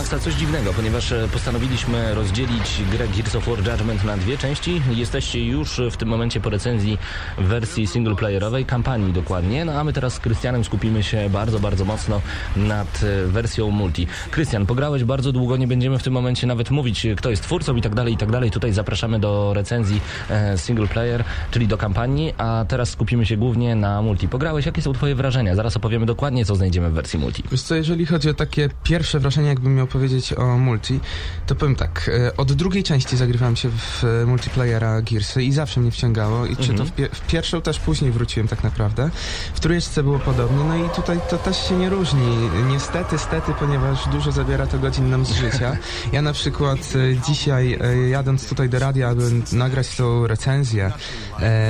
maksa coś dziwnego, ponieważ e, postanowiliśmy rozdzielić grę Gears of War Judgment na dwie części. Jesteście już w tym momencie po recenzji wersji singleplayerowej, kampanii dokładnie, no a my teraz z Krystianem skupimy się bardzo, bardzo mocno nad e, wersją multi. Krystian, pograłeś bardzo długo, nie będziemy w tym momencie nawet mówić, e, kto jest twórcą i tak dalej, i tak dalej. Tutaj zapraszamy do recenzji e, single player, czyli do kampanii, a teraz skupimy się głównie na multi. Pograłeś, jakie są twoje wrażenia? Zaraz opowiemy dokładnie, co znajdziemy w wersji multi. Wiesz co, jeżeli chodzi o takie pierwsze wrażenie, jakbym miał powiedzieć o multi, to powiem tak, e, od drugiej części zagrywałem się w e, multiplayera Gearsy i zawsze mnie wciągało i czy to Mhm. w, pie- w pierwszą też później wróciłem tak naprawdę. W trójeczce było podobnie, no i tutaj to też się nie różni. Niestety, stety, ponieważ dużo zabiera to godzin nam z życia. Ja na przykład e, dzisiaj jadąc tutaj do radia, aby nagrać tą recenzję,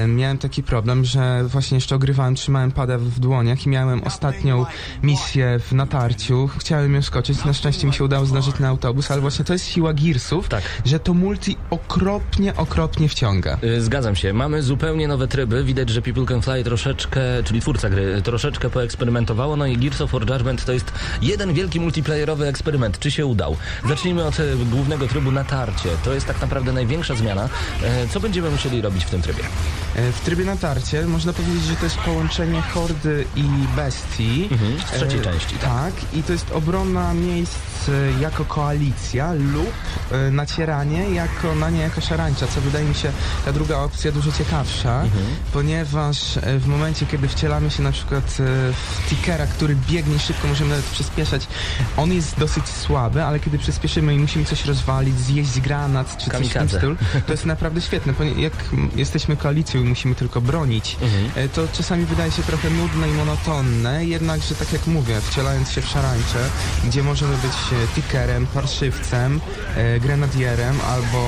miałem taki problem, że właśnie jeszcze ogrywałem, trzymałem pada w dłoniach i miałem ostatnią misję w natarciu. Chciałem ją skoczyć. Na szczęście mi się udało zdążyć na autobus, ale właśnie to jest siła Gearsów, Tak. że to multi okropnie, okropnie wciąga. Y, Zgadzam się. Mamy zupełnie nowe tryby. Widać, że People Can Fly troszeczkę, czyli twórca gry, troszeczkę poeksperymentowało. No i Gears of War Judgment to jest jeden wielki multiplayerowy eksperyment. Czy się udał? Zacznijmy od y, głównego trybu natarcie. To jest tak naprawdę największa zmiana. Co będziemy musieli robić w tym trybie? E, W trybie natarcie można powiedzieć, że to jest połączenie hordy i bestii. Mhm, z trzeciej E, części, tak. Tak, i to jest obrona miejsc jako koalicja lub e, nacieranie jako, na nie jako szarańcza, co wydaje mi się ta druga opcja dużo ciekawsza, Mhm. ponieważ e, w momencie, kiedy wcielamy się na przykład e, w tickera, który biegnie szybko, możemy nawet przyspieszać, on jest dosyć słaby, ale kiedy przyspieszymy i musimy coś rozwalić, zjeść granat czy coś w tym stylu, to jest naprawdę świetne, ponieważ jak jesteśmy koalicją i musimy tylko bronić, Mhm. to czasami wydaje się trochę nudne i monotonne, jednakże tak jak mówię, wcielając się w szarańcze, gdzie możemy być tickerem, parszywcem, e, grenadierem albo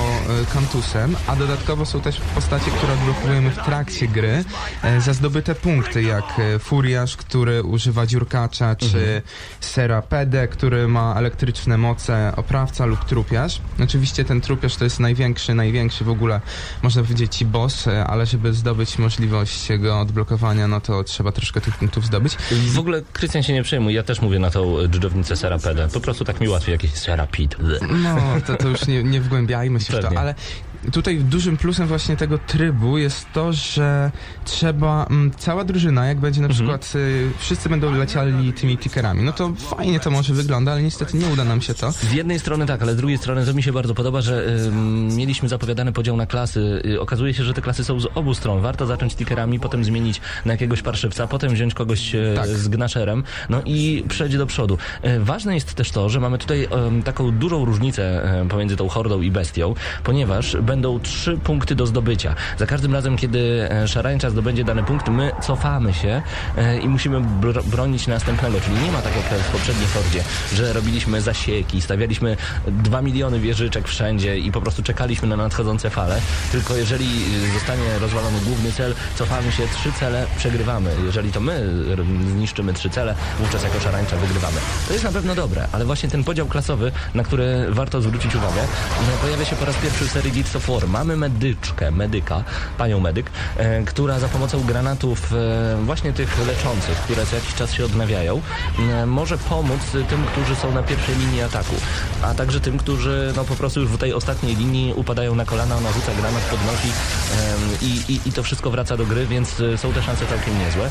e, kantusem, a dodatkowo są też postacie, które odblokowujemy w trakcie gry e, za zdobyte punkty, jak Furiasz, który używa dziurkacza, czy Serapede, który ma elektryczne moce, oprawca lub trupiarz. Oczywiście ten trupiarz to jest największy, największy w ogóle, można powiedzieć, ci boss, ale żeby zdobyć możliwość jego odblokowania, no to trzeba troszkę tych punktów zdobyć. W ogóle Krystian się nie przejmuj, ja też mówię na tą dżdżownicę Serapedę. Po prostu tak mi łatwiej jakieś Serapid. No, to, to już nie, nie wgłębiajmy się w to, Pewnie. ale tutaj dużym plusem właśnie tego trybu jest to, że trzeba, mm, cała drużyna, jak będzie na Mhm. przykład, y, wszyscy będą leciali tymi tickerami, no to fajnie to może wygląda, ale niestety nie uda nam się to. Z jednej strony tak, ale z drugiej strony to mi się bardzo podoba, że ym, mieliśmy zapowiadany podział na klasy. Y, okazuje się, że te klasy są z obu stron. Warto zacząć tickerami, potem zmienić na jakiegoś parszywca, potem wziąć kogoś e, Tak. z gnaszerem, no i przejść do przodu. E, ważne jest też to, że mamy tutaj taką dużą różnicę e, pomiędzy tą hordą i bestią, ponieważ będą trzy punkty do zdobycia. Za każdym razem, kiedy e, szarańcza zdobędzie dany punkt, my cofamy się e, i musimy br- bronić następnego, czyli nie ma tak jak w poprzedniej hordzie, że robiliśmy zasieki, stawialiśmy dwa miliony wieżyczek wszędzie i po prostu czekaliśmy na nadchodzące fale, tylko jeżeli zostanie rozwalony główny cel, cofamy się, trzy cele przegrywamy. Jeżeli to my zniszczymy trzy cele, wówczas jako szarańcza wygrywamy. To jest na pewno dobre, ale właśnie ten podział klasowy, na który warto zwrócić uwagę, pojawia się po raz pierwszy w serii Gears of Mamy medyczkę, medyka, panią medyk, e, która za pomocą granatów e, właśnie tych leczących, które co jakiś czas się odnawiają, może pomóc tym, którzy są na pierwszej linii ataku, a także tym, którzy no po prostu już w tej ostatniej linii upadają na kolana, ona rzuca granat, podnosi i, i, i to wszystko wraca do gry, więc e, są te szanse całkiem niezłe.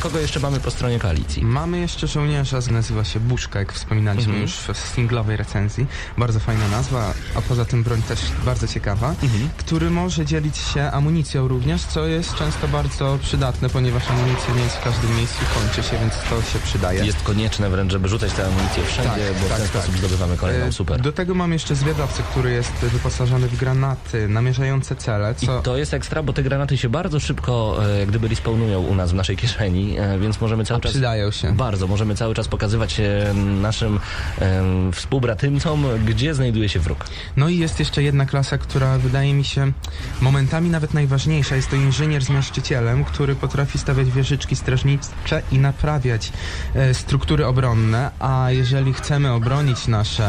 Kogo jeszcze mamy po stronie koalicji? Mamy jeszcze żołnierza, nazywa się Buszka, jak wspominaliśmy Mhm. już w singlowej recenzji. Bardzo fajna nazwa, a poza tym broń też bardzo ciekawa, Mhm. który może dzielić się amunicją również, co jest często bardzo przydatne, ponieważ amunicja nie jest w każdym miejscu, kończy się, więc to się przydaje. Jest konieczne wręcz, żeby rzucać tę amunicję wszędzie, Tak, bo w tak, ten tak. sposób zdobywamy kolejną. E, Super. Do tego mam jeszcze zwiadowcę, który jest wyposażony w granaty namierzające cele, I co... to jest ekstra, bo te granaty się bardzo szybko e, jak gdyby respawnują u nas w naszej kieszeni, e, więc możemy cały A czas... przydają się. Bardzo, możemy cały czas pokazywać e, naszym e, współbratymcom, gdzie znajduje się wróg. No i jest jeszcze jedna klasa, która wydaje mi się momentami nawet najważniejsza. Jest to inżynier z miażdżycielem, który potrafi stawiać wieżyczki strażnicze i naprawiać e, struktury obronne, a jeżeli chcemy obronić nasze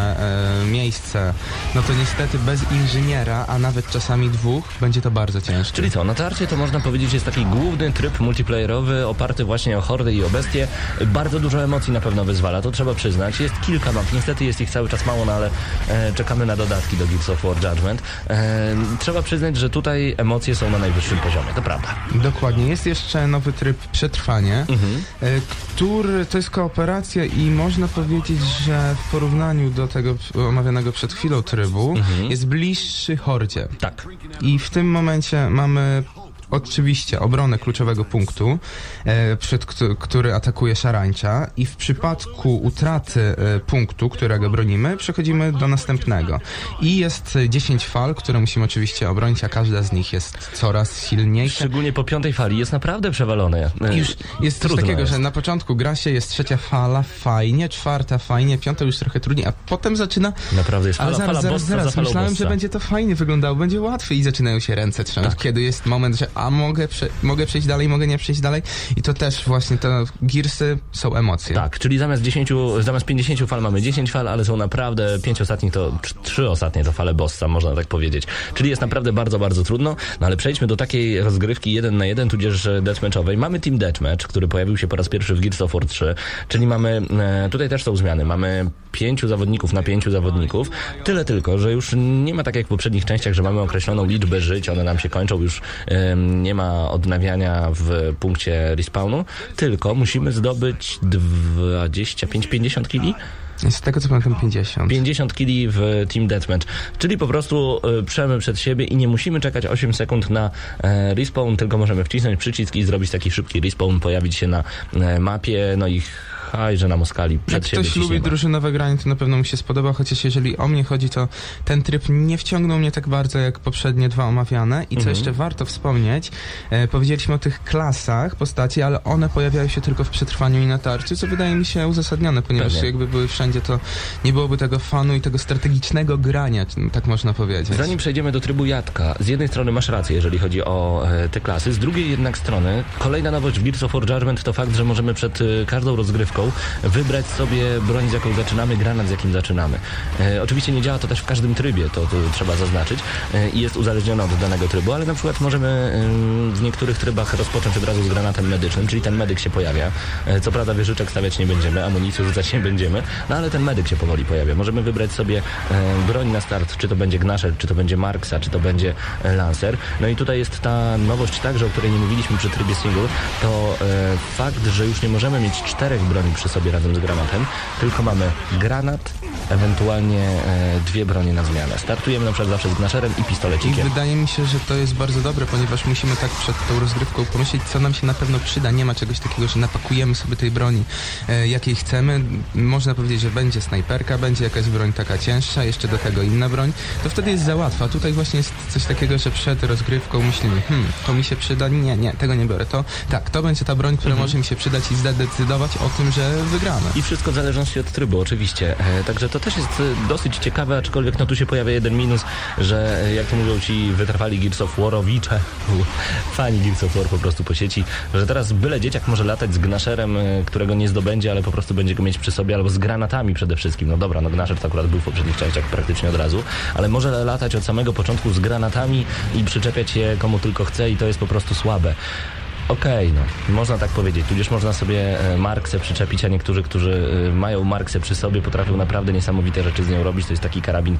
e, miejsce, no to niestety bez inżyniera, a nawet czasami dwóch, będzie to bardzo ciężkie. Czyli co, natarcie to można powiedzieć jest taki główny tryb multiplayerowy oparty właśnie o hordy i o bestie. Bardzo dużo emocji na pewno wyzwala, to trzeba przyznać. Jest kilka map, niestety jest ich cały czas mało, no ale e, czekamy na dodatki do Gears of War Judgment. E, trzeba przyznać, że tutaj emocje są na najwyższym poziomie, to prawda. Dokładnie. Jest jeszcze nowy tryb przetrwanie, Mhm. e, który to jest kooperacja i można powiedzieć, że w porównaniu do tego omawianego przed chwilą trybu Mhm. jest bliższy hordzie. Tak. I w tym momencie mamy oczywiście obronę kluczowego punktu, e, przed któ- który atakuje szarańcza i w przypadku utraty e, punktu, którego bronimy, przechodzimy do następnego. I jest e, 10 fal, które musimy oczywiście obronić, a każda z nich jest coraz silniejsza. Szczególnie po piątej fali jest naprawdę przewalone. E, Już jest coś trudno takiego, jest. że na początku gra się, jest trzecia fala, fajnie, czwarta fajnie, piąta już trochę trudniej, a potem zaczyna... Naprawdę jest Ale fala, zaraz, fala zaraz, bossa za zaraz, myślałem, bossa. że będzie to fajnie wyglądało, będzie łatwiej i zaczynają się ręce trząść, Tak. kiedy jest moment, że a mogę, prze, mogę przejść dalej, mogę nie przejść dalej i to też właśnie te Gearsy są emocje. Tak, czyli zamiast 10, zamiast 50 fal mamy 10 fal, ale są naprawdę 5 ostatnich to 3 ostatnie to fale bossa, można tak powiedzieć. Czyli jest naprawdę bardzo, bardzo trudno, no ale przejdźmy do takiej rozgrywki 1 na 1, tudzież deathmatchowej. Mamy Team Deathmatch, który pojawił się po raz pierwszy w Gears of War 3, czyli mamy, e, tutaj też są zmiany, mamy pięciu zawodników na pięciu zawodników, tyle tylko, że już nie ma tak jak w poprzednich częściach, że mamy określoną liczbę żyć, one nam się kończą, już em, nie ma odnawiania w punkcie respawnu, tylko musimy zdobyć 25-50 kili? Z tego co pamiętam 50. 50 kili w Team Deathmatch, czyli po prostu y, przemy przed siebie i nie musimy czekać 8 sekund na e, respawn, tylko możemy wcisnąć przycisk i zrobić taki szybki respawn, pojawić się na e, mapie, no i że na Moskali przed Jak siebie ktoś lubi drużynowe granie, to na pewno mu się spodoba, chociaż jeżeli o mnie chodzi, to ten tryb nie wciągnął mnie tak bardzo jak poprzednie dwa omawiane. I co Mhm. jeszcze warto wspomnieć, e, powiedzieliśmy o tych klasach postaci, ale one pojawiają się tylko w przetrwaniu i na tarczy, co wydaje mi się uzasadnione, ponieważ Pewnie. jakby były wszędzie, to nie byłoby tego fanu i tego strategicznego grania, tak można powiedzieć. Zanim przejdziemy do trybu Jadka, z jednej strony masz rację, jeżeli chodzi o e, te klasy, z drugiej jednak strony kolejna nowość w Gears of War Judgment to fakt, że możemy przed e, każdą rozgrywką wybrać sobie broń, z jaką zaczynamy, granat, z jakim zaczynamy. E, oczywiście nie działa to też w każdym trybie, to, to trzeba zaznaczyć e, i jest uzależnione od danego trybu, ale na przykład możemy e, w niektórych trybach rozpocząć od razu z granatem medycznym, czyli ten medyk się pojawia. E, co prawda wieżyczek stawiać nie będziemy, amunicję rzucać nie będziemy, no ale ten medyk się powoli pojawia. Możemy wybrać sobie e, broń na start, czy to będzie Gnasher, czy to będzie Marksa, czy to będzie e, Lancer. No i tutaj jest ta nowość także, o której nie mówiliśmy przy trybie single, to e, fakt, że już nie możemy mieć czterech broni przy sobie razem z granatem, tylko mamy granat, ewentualnie e, dwie bronie na zmianę. Startujemy na przykład zawsze z Gnasherem i I pistolecikiem. wydaje mi się, że to jest bardzo dobre, ponieważ musimy tak przed tą rozgrywką pomyśleć, co nam się na pewno przyda. Nie ma czegoś takiego, że napakujemy sobie tej broni, e, jakiej chcemy. Można powiedzieć, że będzie snajperka, będzie jakaś broń taka cięższa, jeszcze do tego inna broń. To wtedy jest za łatwo. A tutaj właśnie jest coś takiego, że przed rozgrywką myślimy, hmm, to mi się przyda. Nie, nie, tego nie biorę. To tak, to będzie ta broń, która może mi się przydać i zdecydować o tym, że wygramy. I wszystko w zależności od trybu, oczywiście. E, także to też jest e, dosyć ciekawe, aczkolwiek no tu się pojawia jeden minus, że e, jak to mówią ci wytrwali Gears of Warowicze, fani Gears of War po prostu po sieci, że teraz byle dzieciak może latać z gnaszerem, którego nie zdobędzie, ale po prostu będzie go mieć przy sobie, albo z granatami przede wszystkim. No dobra, no gnaszer to akurat był w poprzednich częściach praktycznie od razu, ale może latać od samego początku z granatami i przyczepiać je komu tylko chce i to jest po prostu słabe. Okej, no, można tak powiedzieć. Tudzież można sobie e, Marksę przyczepić, a niektórzy, którzy e, mają Marksę przy sobie, potrafią naprawdę niesamowite rzeczy z nią robić. To jest taki karabin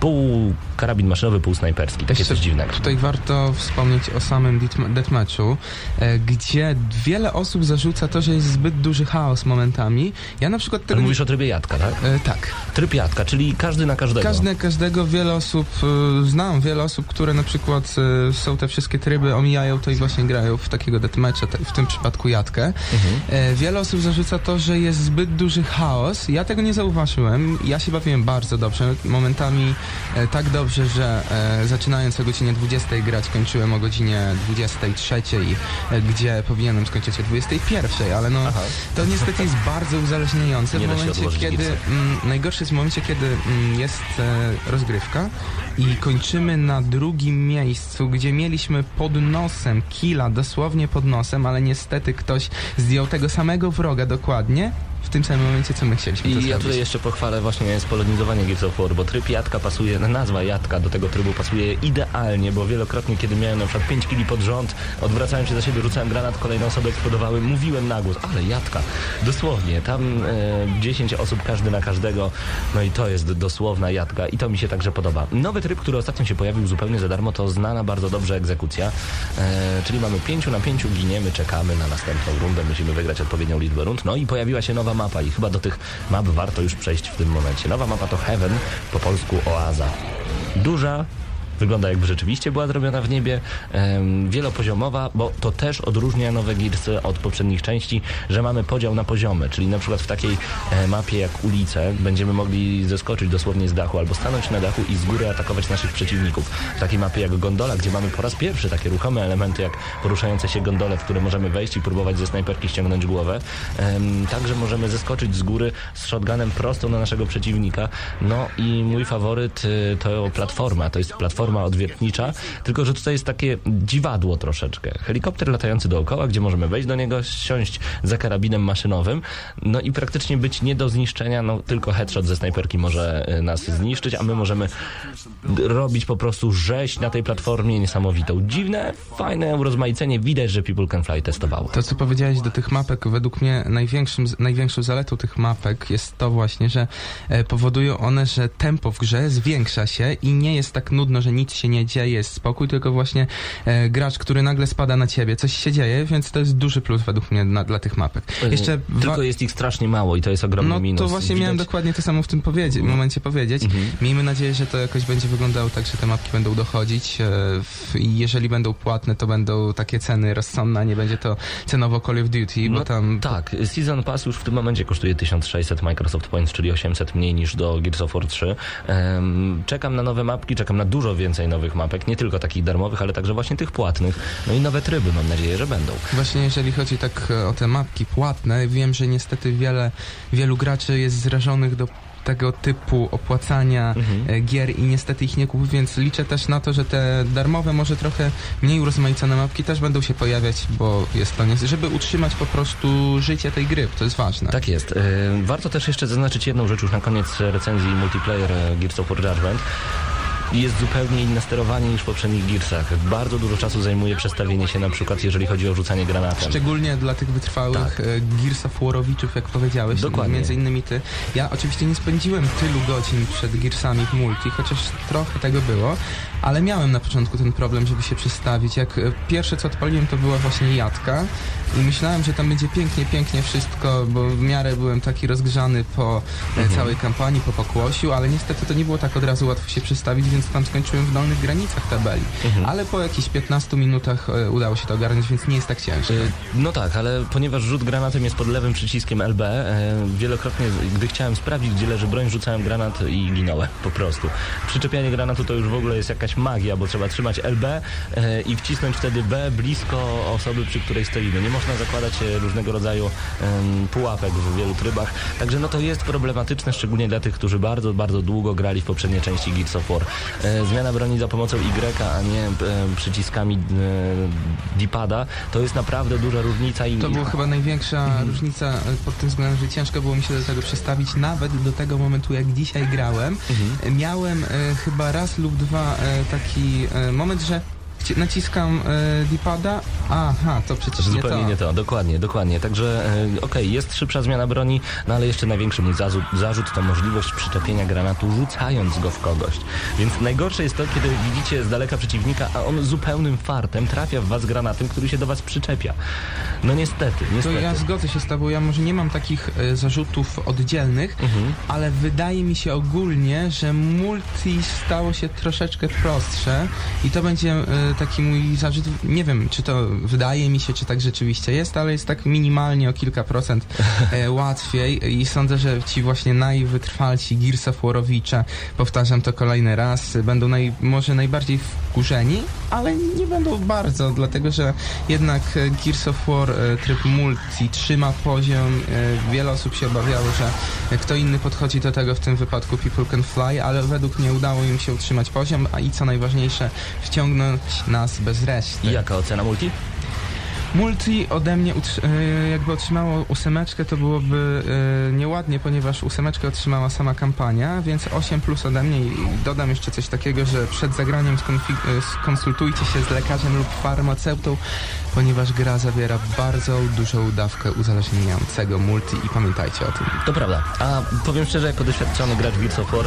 pół karabin maszynowy, pół snajperski. Takie coś dziwnego. Tutaj warto wspomnieć o samym deathma- deathmatchu, e, gdzie wiele osób zarzuca to, że jest zbyt duży chaos momentami. Ja na przykład Ale tego... mówisz o trybie jadka, tak? E, tak. Tryb jadka, czyli każdy na każdego. Każdy, każdego, wiele osób, e, znam wiele osób, które na przykład e, są te wszystkie tryby, omijają to i właśnie grają w takiego deathmatcha, w tym przypadku jadkę. Mhm. Wiele osób zarzuca to, że jest zbyt duży chaos. Ja tego nie zauważyłem. Ja się bawiłem bardzo dobrze. Momentami tak dobrze, że e, zaczynając o godzinie 20 grać kończyłem o godzinie 23, e, gdzie powinienem skończyć o 21, ale no Aha. to niestety jest bardzo uzależniające w momencie, kiedy gipsa. mm, najgorsze jest w momencie, kiedy mm, jest e, rozgrywka i kończymy na drugim miejscu, gdzie mieliśmy pod nosem killa, dosłownie pod nosem, ale niestety ktoś zdjął tego samego wroga dokładnie w tym samym momencie, co my chcieliśmy I ja zrobić. tutaj jeszcze pochwalę właśnie spolonizowanie Gears of War, bo tryb jadka pasuje, nazwa jadka do tego trybu pasuje idealnie, bo wielokrotnie, kiedy miałem na przykład 5 kili pod rząd, odwracałem się za siebie, rzucałem granat, kolejne osoby eksplodowały, mówiłem na głos, ale jadka, dosłownie, tam e, 10 osób, każdy na każdego, no i to jest dosłowna jadka i to mi się także podoba. Nowy tryb, który ostatnio się pojawił zupełnie za darmo, to znana bardzo dobrze egzekucja, e, czyli mamy 5 na 5, giniemy, czekamy na następną rundę, musimy wygrać odpowiednią liczbę rund, no i pojawiła się nowa mapa i chyba do tych map warto już przejść w tym momencie. Nowa mapa to Heaven, po polsku Oaza. Duża, wygląda jakby rzeczywiście była zrobiona w niebie, wielopoziomowa, bo to też odróżnia nowe Gearsy od poprzednich części, że mamy podział na poziomy, czyli na przykład w takiej e, mapie jak ulice będziemy mogli zeskoczyć dosłownie z dachu albo stanąć na dachu i z góry atakować naszych przeciwników. W takiej mapie jak gondola, gdzie mamy po raz pierwszy takie ruchome elementy jak poruszające się gondole, w które możemy wejść i próbować ze snajperki ściągnąć głowę. Także możemy zeskoczyć z góry z shotgunem prosto na naszego przeciwnika. No i mój faworyt y, to platforma, to jest platforma platforma odwiertnicza, tylko że tutaj jest takie dziwadło troszeczkę. Helikopter latający dookoła, gdzie możemy wejść do niego, siąść za karabinem maszynowym, no i praktycznie być nie do zniszczenia, no tylko headshot ze snajperki może y, nas zniszczyć, a my możemy robić po prostu rzeź na tej platformie niesamowitą. Dziwne, fajne urozmaicenie, widać, że People Can Fly testowało. To, co powiedziałeś do tych mapek, według mnie największym, największą zaletą tych mapek jest to właśnie, że e, powodują one, że tempo w grze zwiększa się i nie jest tak nudno, że nic się nie dzieje, jest spokój, tylko właśnie e, gracz, który nagle spada na ciebie, coś się dzieje, więc to jest duży plus według mnie na, dla tych mapek. Jeszcze Tylko jest ich strasznie mało i to jest ogromny no minus. to właśnie miałem Widać- dokładnie to samo w tym powiedzie- momencie powiedzieć. Miejmy nadzieję, że to jakoś będzie wyglądało tak, że te mapki będą dochodzić e, i jeżeli będą płatne, to będą takie ceny rozsądne, a nie będzie to cenowo Call of Duty, bo No tam Tak, Season Pass już w tym momencie kosztuje 1600 Microsoft Points, czyli 800 mniej niż do Gears of War 3. Em, czekam na nowe mapki, czekam na dużo więcej nowych mapek, nie tylko takich darmowych, ale także właśnie tych płatnych. No i nowe tryby, mam nadzieję, że będą. Właśnie jeżeli chodzi tak e, o te mapki płatne, wiem, że niestety wiele, wielu graczy jest zrażonych do tego typu opłacania e, gier i niestety ich nie kupi, więc liczę też na to, że te darmowe, może trochę mniej urozmaicone mapki też będą się pojawiać, bo jest to, nie, żeby utrzymać po prostu życie tej gry, to jest ważne. Tak jest. E, Warto też jeszcze zaznaczyć jedną rzecz już na koniec recenzji multiplayer Gears of War Judgment. Jest zupełnie inne sterowanie niż w poprzednich Gearsach. Bardzo dużo czasu zajmuje przestawienie się na przykład, jeżeli chodzi o rzucanie granatem. Szczególnie dla tych wytrwałych Tak. e, Gears of Warowiczów, jak powiedziałeś, Dokładnie. między innymi ty. Ja oczywiście nie spędziłem tylu godzin przed Gearsami w multi, chociaż trochę tego było, ale miałem na początku ten problem, żeby się przestawić. Jak e, pierwsze co odpaliłem, to była właśnie jadka i myślałem, że tam będzie pięknie, pięknie wszystko, bo w miarę byłem taki rozgrzany po e, Mhm. całej kampanii, po pokłosiu, ale niestety to nie było tak od razu łatwo się przestawić, więc tam skończyłem w dolnych granicach tabeli. Mhm. Ale po jakichś 15 minutach e, udało się to ogarnąć, więc nie jest tak ciężko. E, No tak, ale ponieważ rzut granatem jest pod lewym przyciskiem LB, wielokrotnie, gdy chciałem sprawdzić, gdzie leży broń, rzucałem granat i ginąłem po prostu. Przyczepianie granatu to już w ogóle jest jakaś magia, bo trzeba trzymać LB i wcisnąć wtedy B blisko osoby, przy której stoimy. Nie można zakładać e, różnego rodzaju pułapek w wielu trybach, także no to jest problematyczne, szczególnie dla tych, którzy bardzo, bardzo długo grali w poprzedniej części Gears of War. E, zmiana broni za pomocą Y, a nie e, przyciskami D-pada, to jest naprawdę duża różnica i To była chyba największa Mhm. różnica pod tym względem, że ciężko było mi się do tego przestawić, nawet do tego momentu, jak dzisiaj grałem. Mhm. Miałem chyba raz lub dwa taki moment, że naciskam e, D-pada, aha, to przecież nie Zupełnie to. nie to, dokładnie, dokładnie. Także e, okej, jest szybsza zmiana broni, no ale jeszcze największy mój zarzut, zarzut to możliwość przyczepienia granatu rzucając go w kogoś. Więc najgorsze jest to, kiedy widzicie z daleka przeciwnika, a on zupełnym fartem trafia w was granatem, który się do was przyczepia. No niestety, To niestety. ja zgodzę się z tobą, ja może nie mam takich e, zarzutów oddzielnych, Mhm. ale wydaje mi się ogólnie, że multi stało się troszeczkę prostsze i to będzie taki mój zarzut, nie wiem, czy to wydaje mi się, czy tak rzeczywiście jest, ale jest tak minimalnie o kilka procent e, łatwiej i sądzę, że ci właśnie najwytrwalsi Gears of Warowicze, powtarzam to kolejny raz, będą naj, może najbardziej wkurzeni, ale nie będą bardzo, dlatego że jednak Gears of War e, tryb multi trzyma poziom. e, Wiele osób się obawiało, że kto inny podchodzi do tego w tym wypadku People Can Fly, ale według mnie udało im się utrzymać poziom, a i co najważniejsze, wciągnąć nas bez reszty. I jaka ocena multi? Multi ode mnie e, jakby otrzymało ósemeczkę, to byłoby e, nieładnie, ponieważ ósemeczkę otrzymała sama kampania, więc 8 plus ode mnie i dodam jeszcze coś takiego, że przed zagraniem e, skonsultujcie się z lekarzem lub farmaceutą, ponieważ gra zawiera bardzo dużą dawkę uzależniającego multi i pamiętajcie o tym. To prawda. A powiem szczerze, jako doświadczony gracz Gears of War,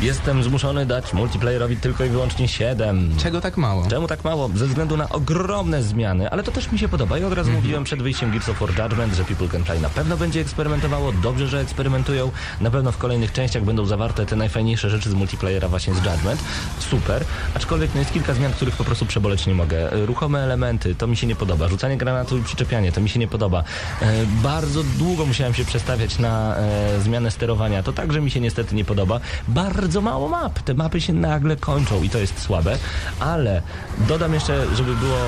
jestem zmuszony dać multiplayerowi tylko i wyłącznie 7. Czego tak mało? Czemu tak mało? Ze względu na ogromne zmiany, ale to też mi się podoba. I od razu mówiłem przed wyjściem Gears of War Judgment, że People Can Fly na pewno będzie eksperymentowało. Dobrze, że eksperymentują. Na pewno w kolejnych częściach będą zawarte te najfajniejsze rzeczy z multiplayera właśnie z Judgment. Super. Aczkolwiek no jest kilka zmian, których po prostu przeboleć nie mogę. E, Ruchome elementy, to mi się nie podoba. Rzucanie granatu i przyczepianie, to mi się nie podoba. E, bardzo długo musiałem się przestawiać na e, zmianę sterowania. To także mi się niestety nie podoba. Bardzo bardzo mało map. Te mapy się nagle kończą i to jest słabe, ale dodam jeszcze, żeby było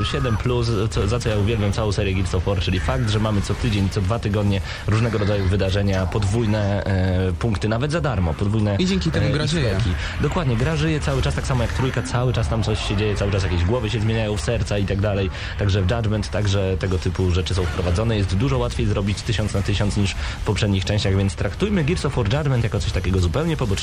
e, 7 plus, co, za co ja uwielbiam całą serię Gears of War, czyli fakt, że mamy co tydzień, co dwa tygodnie różnego rodzaju wydarzenia, podwójne e, punkty, nawet za darmo, podwójne I dzięki temu gra żyje. Dokładnie, gra żyje cały czas, tak samo jak trójka, cały czas tam coś się dzieje, cały czas jakieś głowy się zmieniają w serca i tak dalej. Także w Judgment także tego typu rzeczy są wprowadzone. Jest dużo łatwiej zrobić tysiąc na tysiąc niż w poprzednich częściach, więc traktujmy Gears of War Judgment jako coś takiego zupełnie pobocznego,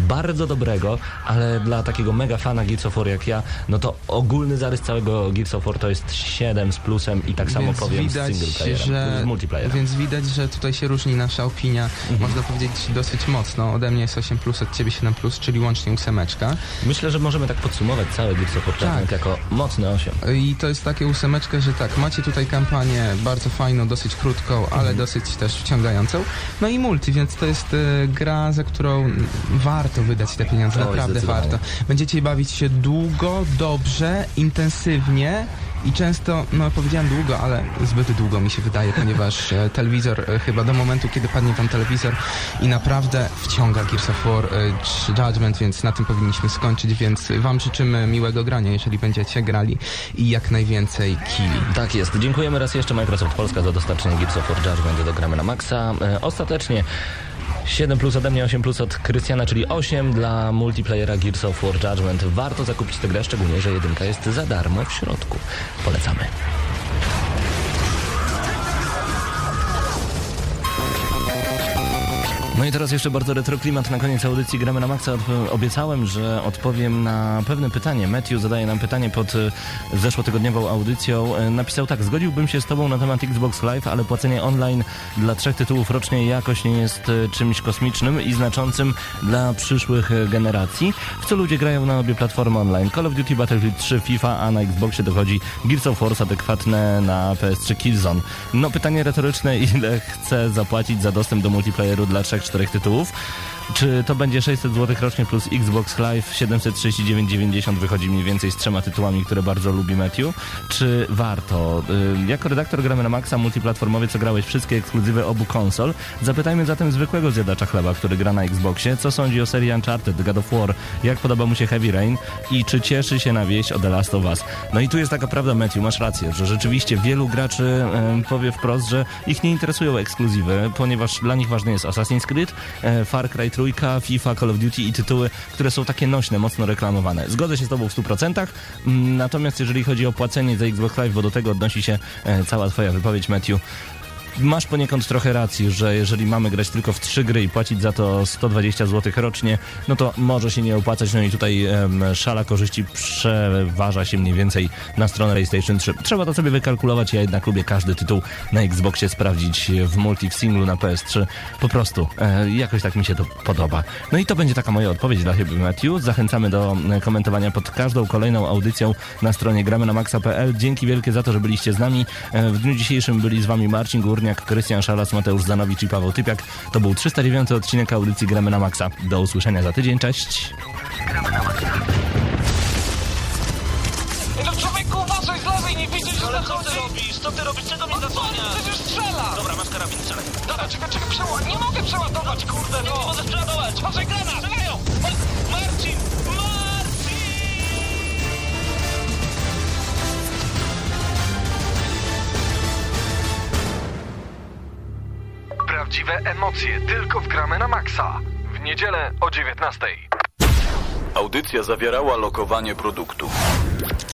bardzo dobrego, ale dla takiego mega fana Gears of War jak ja, no to ogólny zarys całego Gears of War to jest 7 z plusem i tak samo więc powiem widać, z single playerem, że, z multiplayerem. Więc widać, że tutaj się różni nasza opinia, Mhm. można powiedzieć dosyć mocno. Ode mnie jest 8 plus, od ciebie 7 plus, czyli łącznie ósemeczka. Myślę, że możemy tak podsumować cały Gears of War Judgment jako mocny 8. I to jest takie ósemeczka, że tak, macie tutaj kampanię bardzo fajną, dosyć krótką, ale Mhm. dosyć też wciągającą. No i multi, więc to jest e, gra, za którą warto wydać te pieniądze, Oj, naprawdę warto. Będziecie bawić się długo, dobrze, intensywnie. I często, no powiedziałem długo, ale zbyt długo mi się wydaje, ponieważ e, telewizor, e, chyba do momentu, kiedy padnie tam telewizor i naprawdę wciąga Gears of War e, Judgment, więc na tym powinniśmy skończyć, więc wam życzymy miłego grania, jeżeli będziecie grali i jak najwięcej killi. Tak jest. Dziękujemy raz jeszcze Microsoft Polska za dostarczenie Gears of War Judgment do gramy na maksa. E, ostatecznie 7 plus ode mnie, 8 plus od Krystiana, czyli 8 dla multiplayera Gears of War Judgment. Warto zakupić tę grę, szczególnie, że jedynka jest za darmo w środku. Polecamy. No i teraz jeszcze bardzo retro klimat na koniec audycji Gramy na Maxa. Obiecałem, że odpowiem na pewne pytanie. Matthew zadaje nam pytanie pod e, zeszłotygodniową audycją. E, Napisał tak, zgodziłbym się z tobą na temat Xbox Live, ale płacenie online dla trzech tytułów rocznie jakoś nie jest e, czymś kosmicznym i znaczącym dla przyszłych generacji. W co ludzie grają na obie platformy online? Call of Duty, Battlefield 3, FIFA, a na Xboxie dochodzi Gears of War adekwatne na PS3 Killzone. No pytanie retoryczne, ile chcę zapłacić za dostęp do multiplayeru dla trzech, czterech tytułów? Czy to będzie 600 zł rocznie plus Xbox Live 739,90 wychodzi mniej więcej z trzema tytułami, które bardzo lubi Matthew? Czy warto? Y, Jako redaktor gramy na Maxa multiplatformowie, co grałeś wszystkie ekskluzywy obu konsol. Zapytajmy zatem zwykłego zjadacza chleba, który gra na Xboxie, co sądzi o serii Uncharted, God of War, jak podoba mu się Heavy Rain i czy cieszy się na wieść o The Last of Us. No i tu jest taka prawda, Matthew, masz rację, że rzeczywiście wielu graczy powie wprost, że ich nie interesują ekskluzywy, ponieważ dla nich ważny jest Assassin's Creed, e, Far Cry trójka, FIFA, Call of Duty i tytuły, które są takie nośne, mocno reklamowane. Zgodzę się z tobą w 100%, mm, natomiast jeżeli chodzi o płacenie za Xbox Live, bo do tego odnosi się e, cała twoja wypowiedź, Matthew, Masz poniekąd trochę racji, że jeżeli mamy grać tylko w trzy gry i płacić za to 120 zł rocznie, no to może się nie opłacać. No i tutaj em, szala korzyści przeważa się mniej więcej na stronę PlayStation 3. Trzeba to sobie wykalkulować. Ja jednak lubię każdy tytuł na Xboxie sprawdzić w multi, w singlu na PS3. Po prostu e, jakoś tak mi się to podoba. No i to będzie taka moja odpowiedź dla ciebie, Matthew. Zachęcamy do e, komentowania pod każdą kolejną audycją na stronie gramy na maxa.pl. Dzięki wielkie za to, że byliście z nami. E, W dniu dzisiejszym byli z wami Marcin Górniak, Krystian Szalas, Mateusz Zanowicz i Paweł Typiak. To był 309 odcinek audycji Gramy na Maxa. Do usłyszenia za tydzień. Cześć! No człowieku, uważaj z lewej, nie widzisz, że Ale co ty robisz? Co ty robisz? Czego mnie No przecież strzela! Dobra, masz karabin, strzelaj. Dobra, czekaj, czekaj, przeładować. Nie mogę przeładować, kurde, Nie no! możesz przeładować. Uważaj, granat! Strzelają! Marcin! Prawdziwe emocje tylko w gramy na maksa. W niedzielę o 19. Audycja zawierała lokowanie produktu.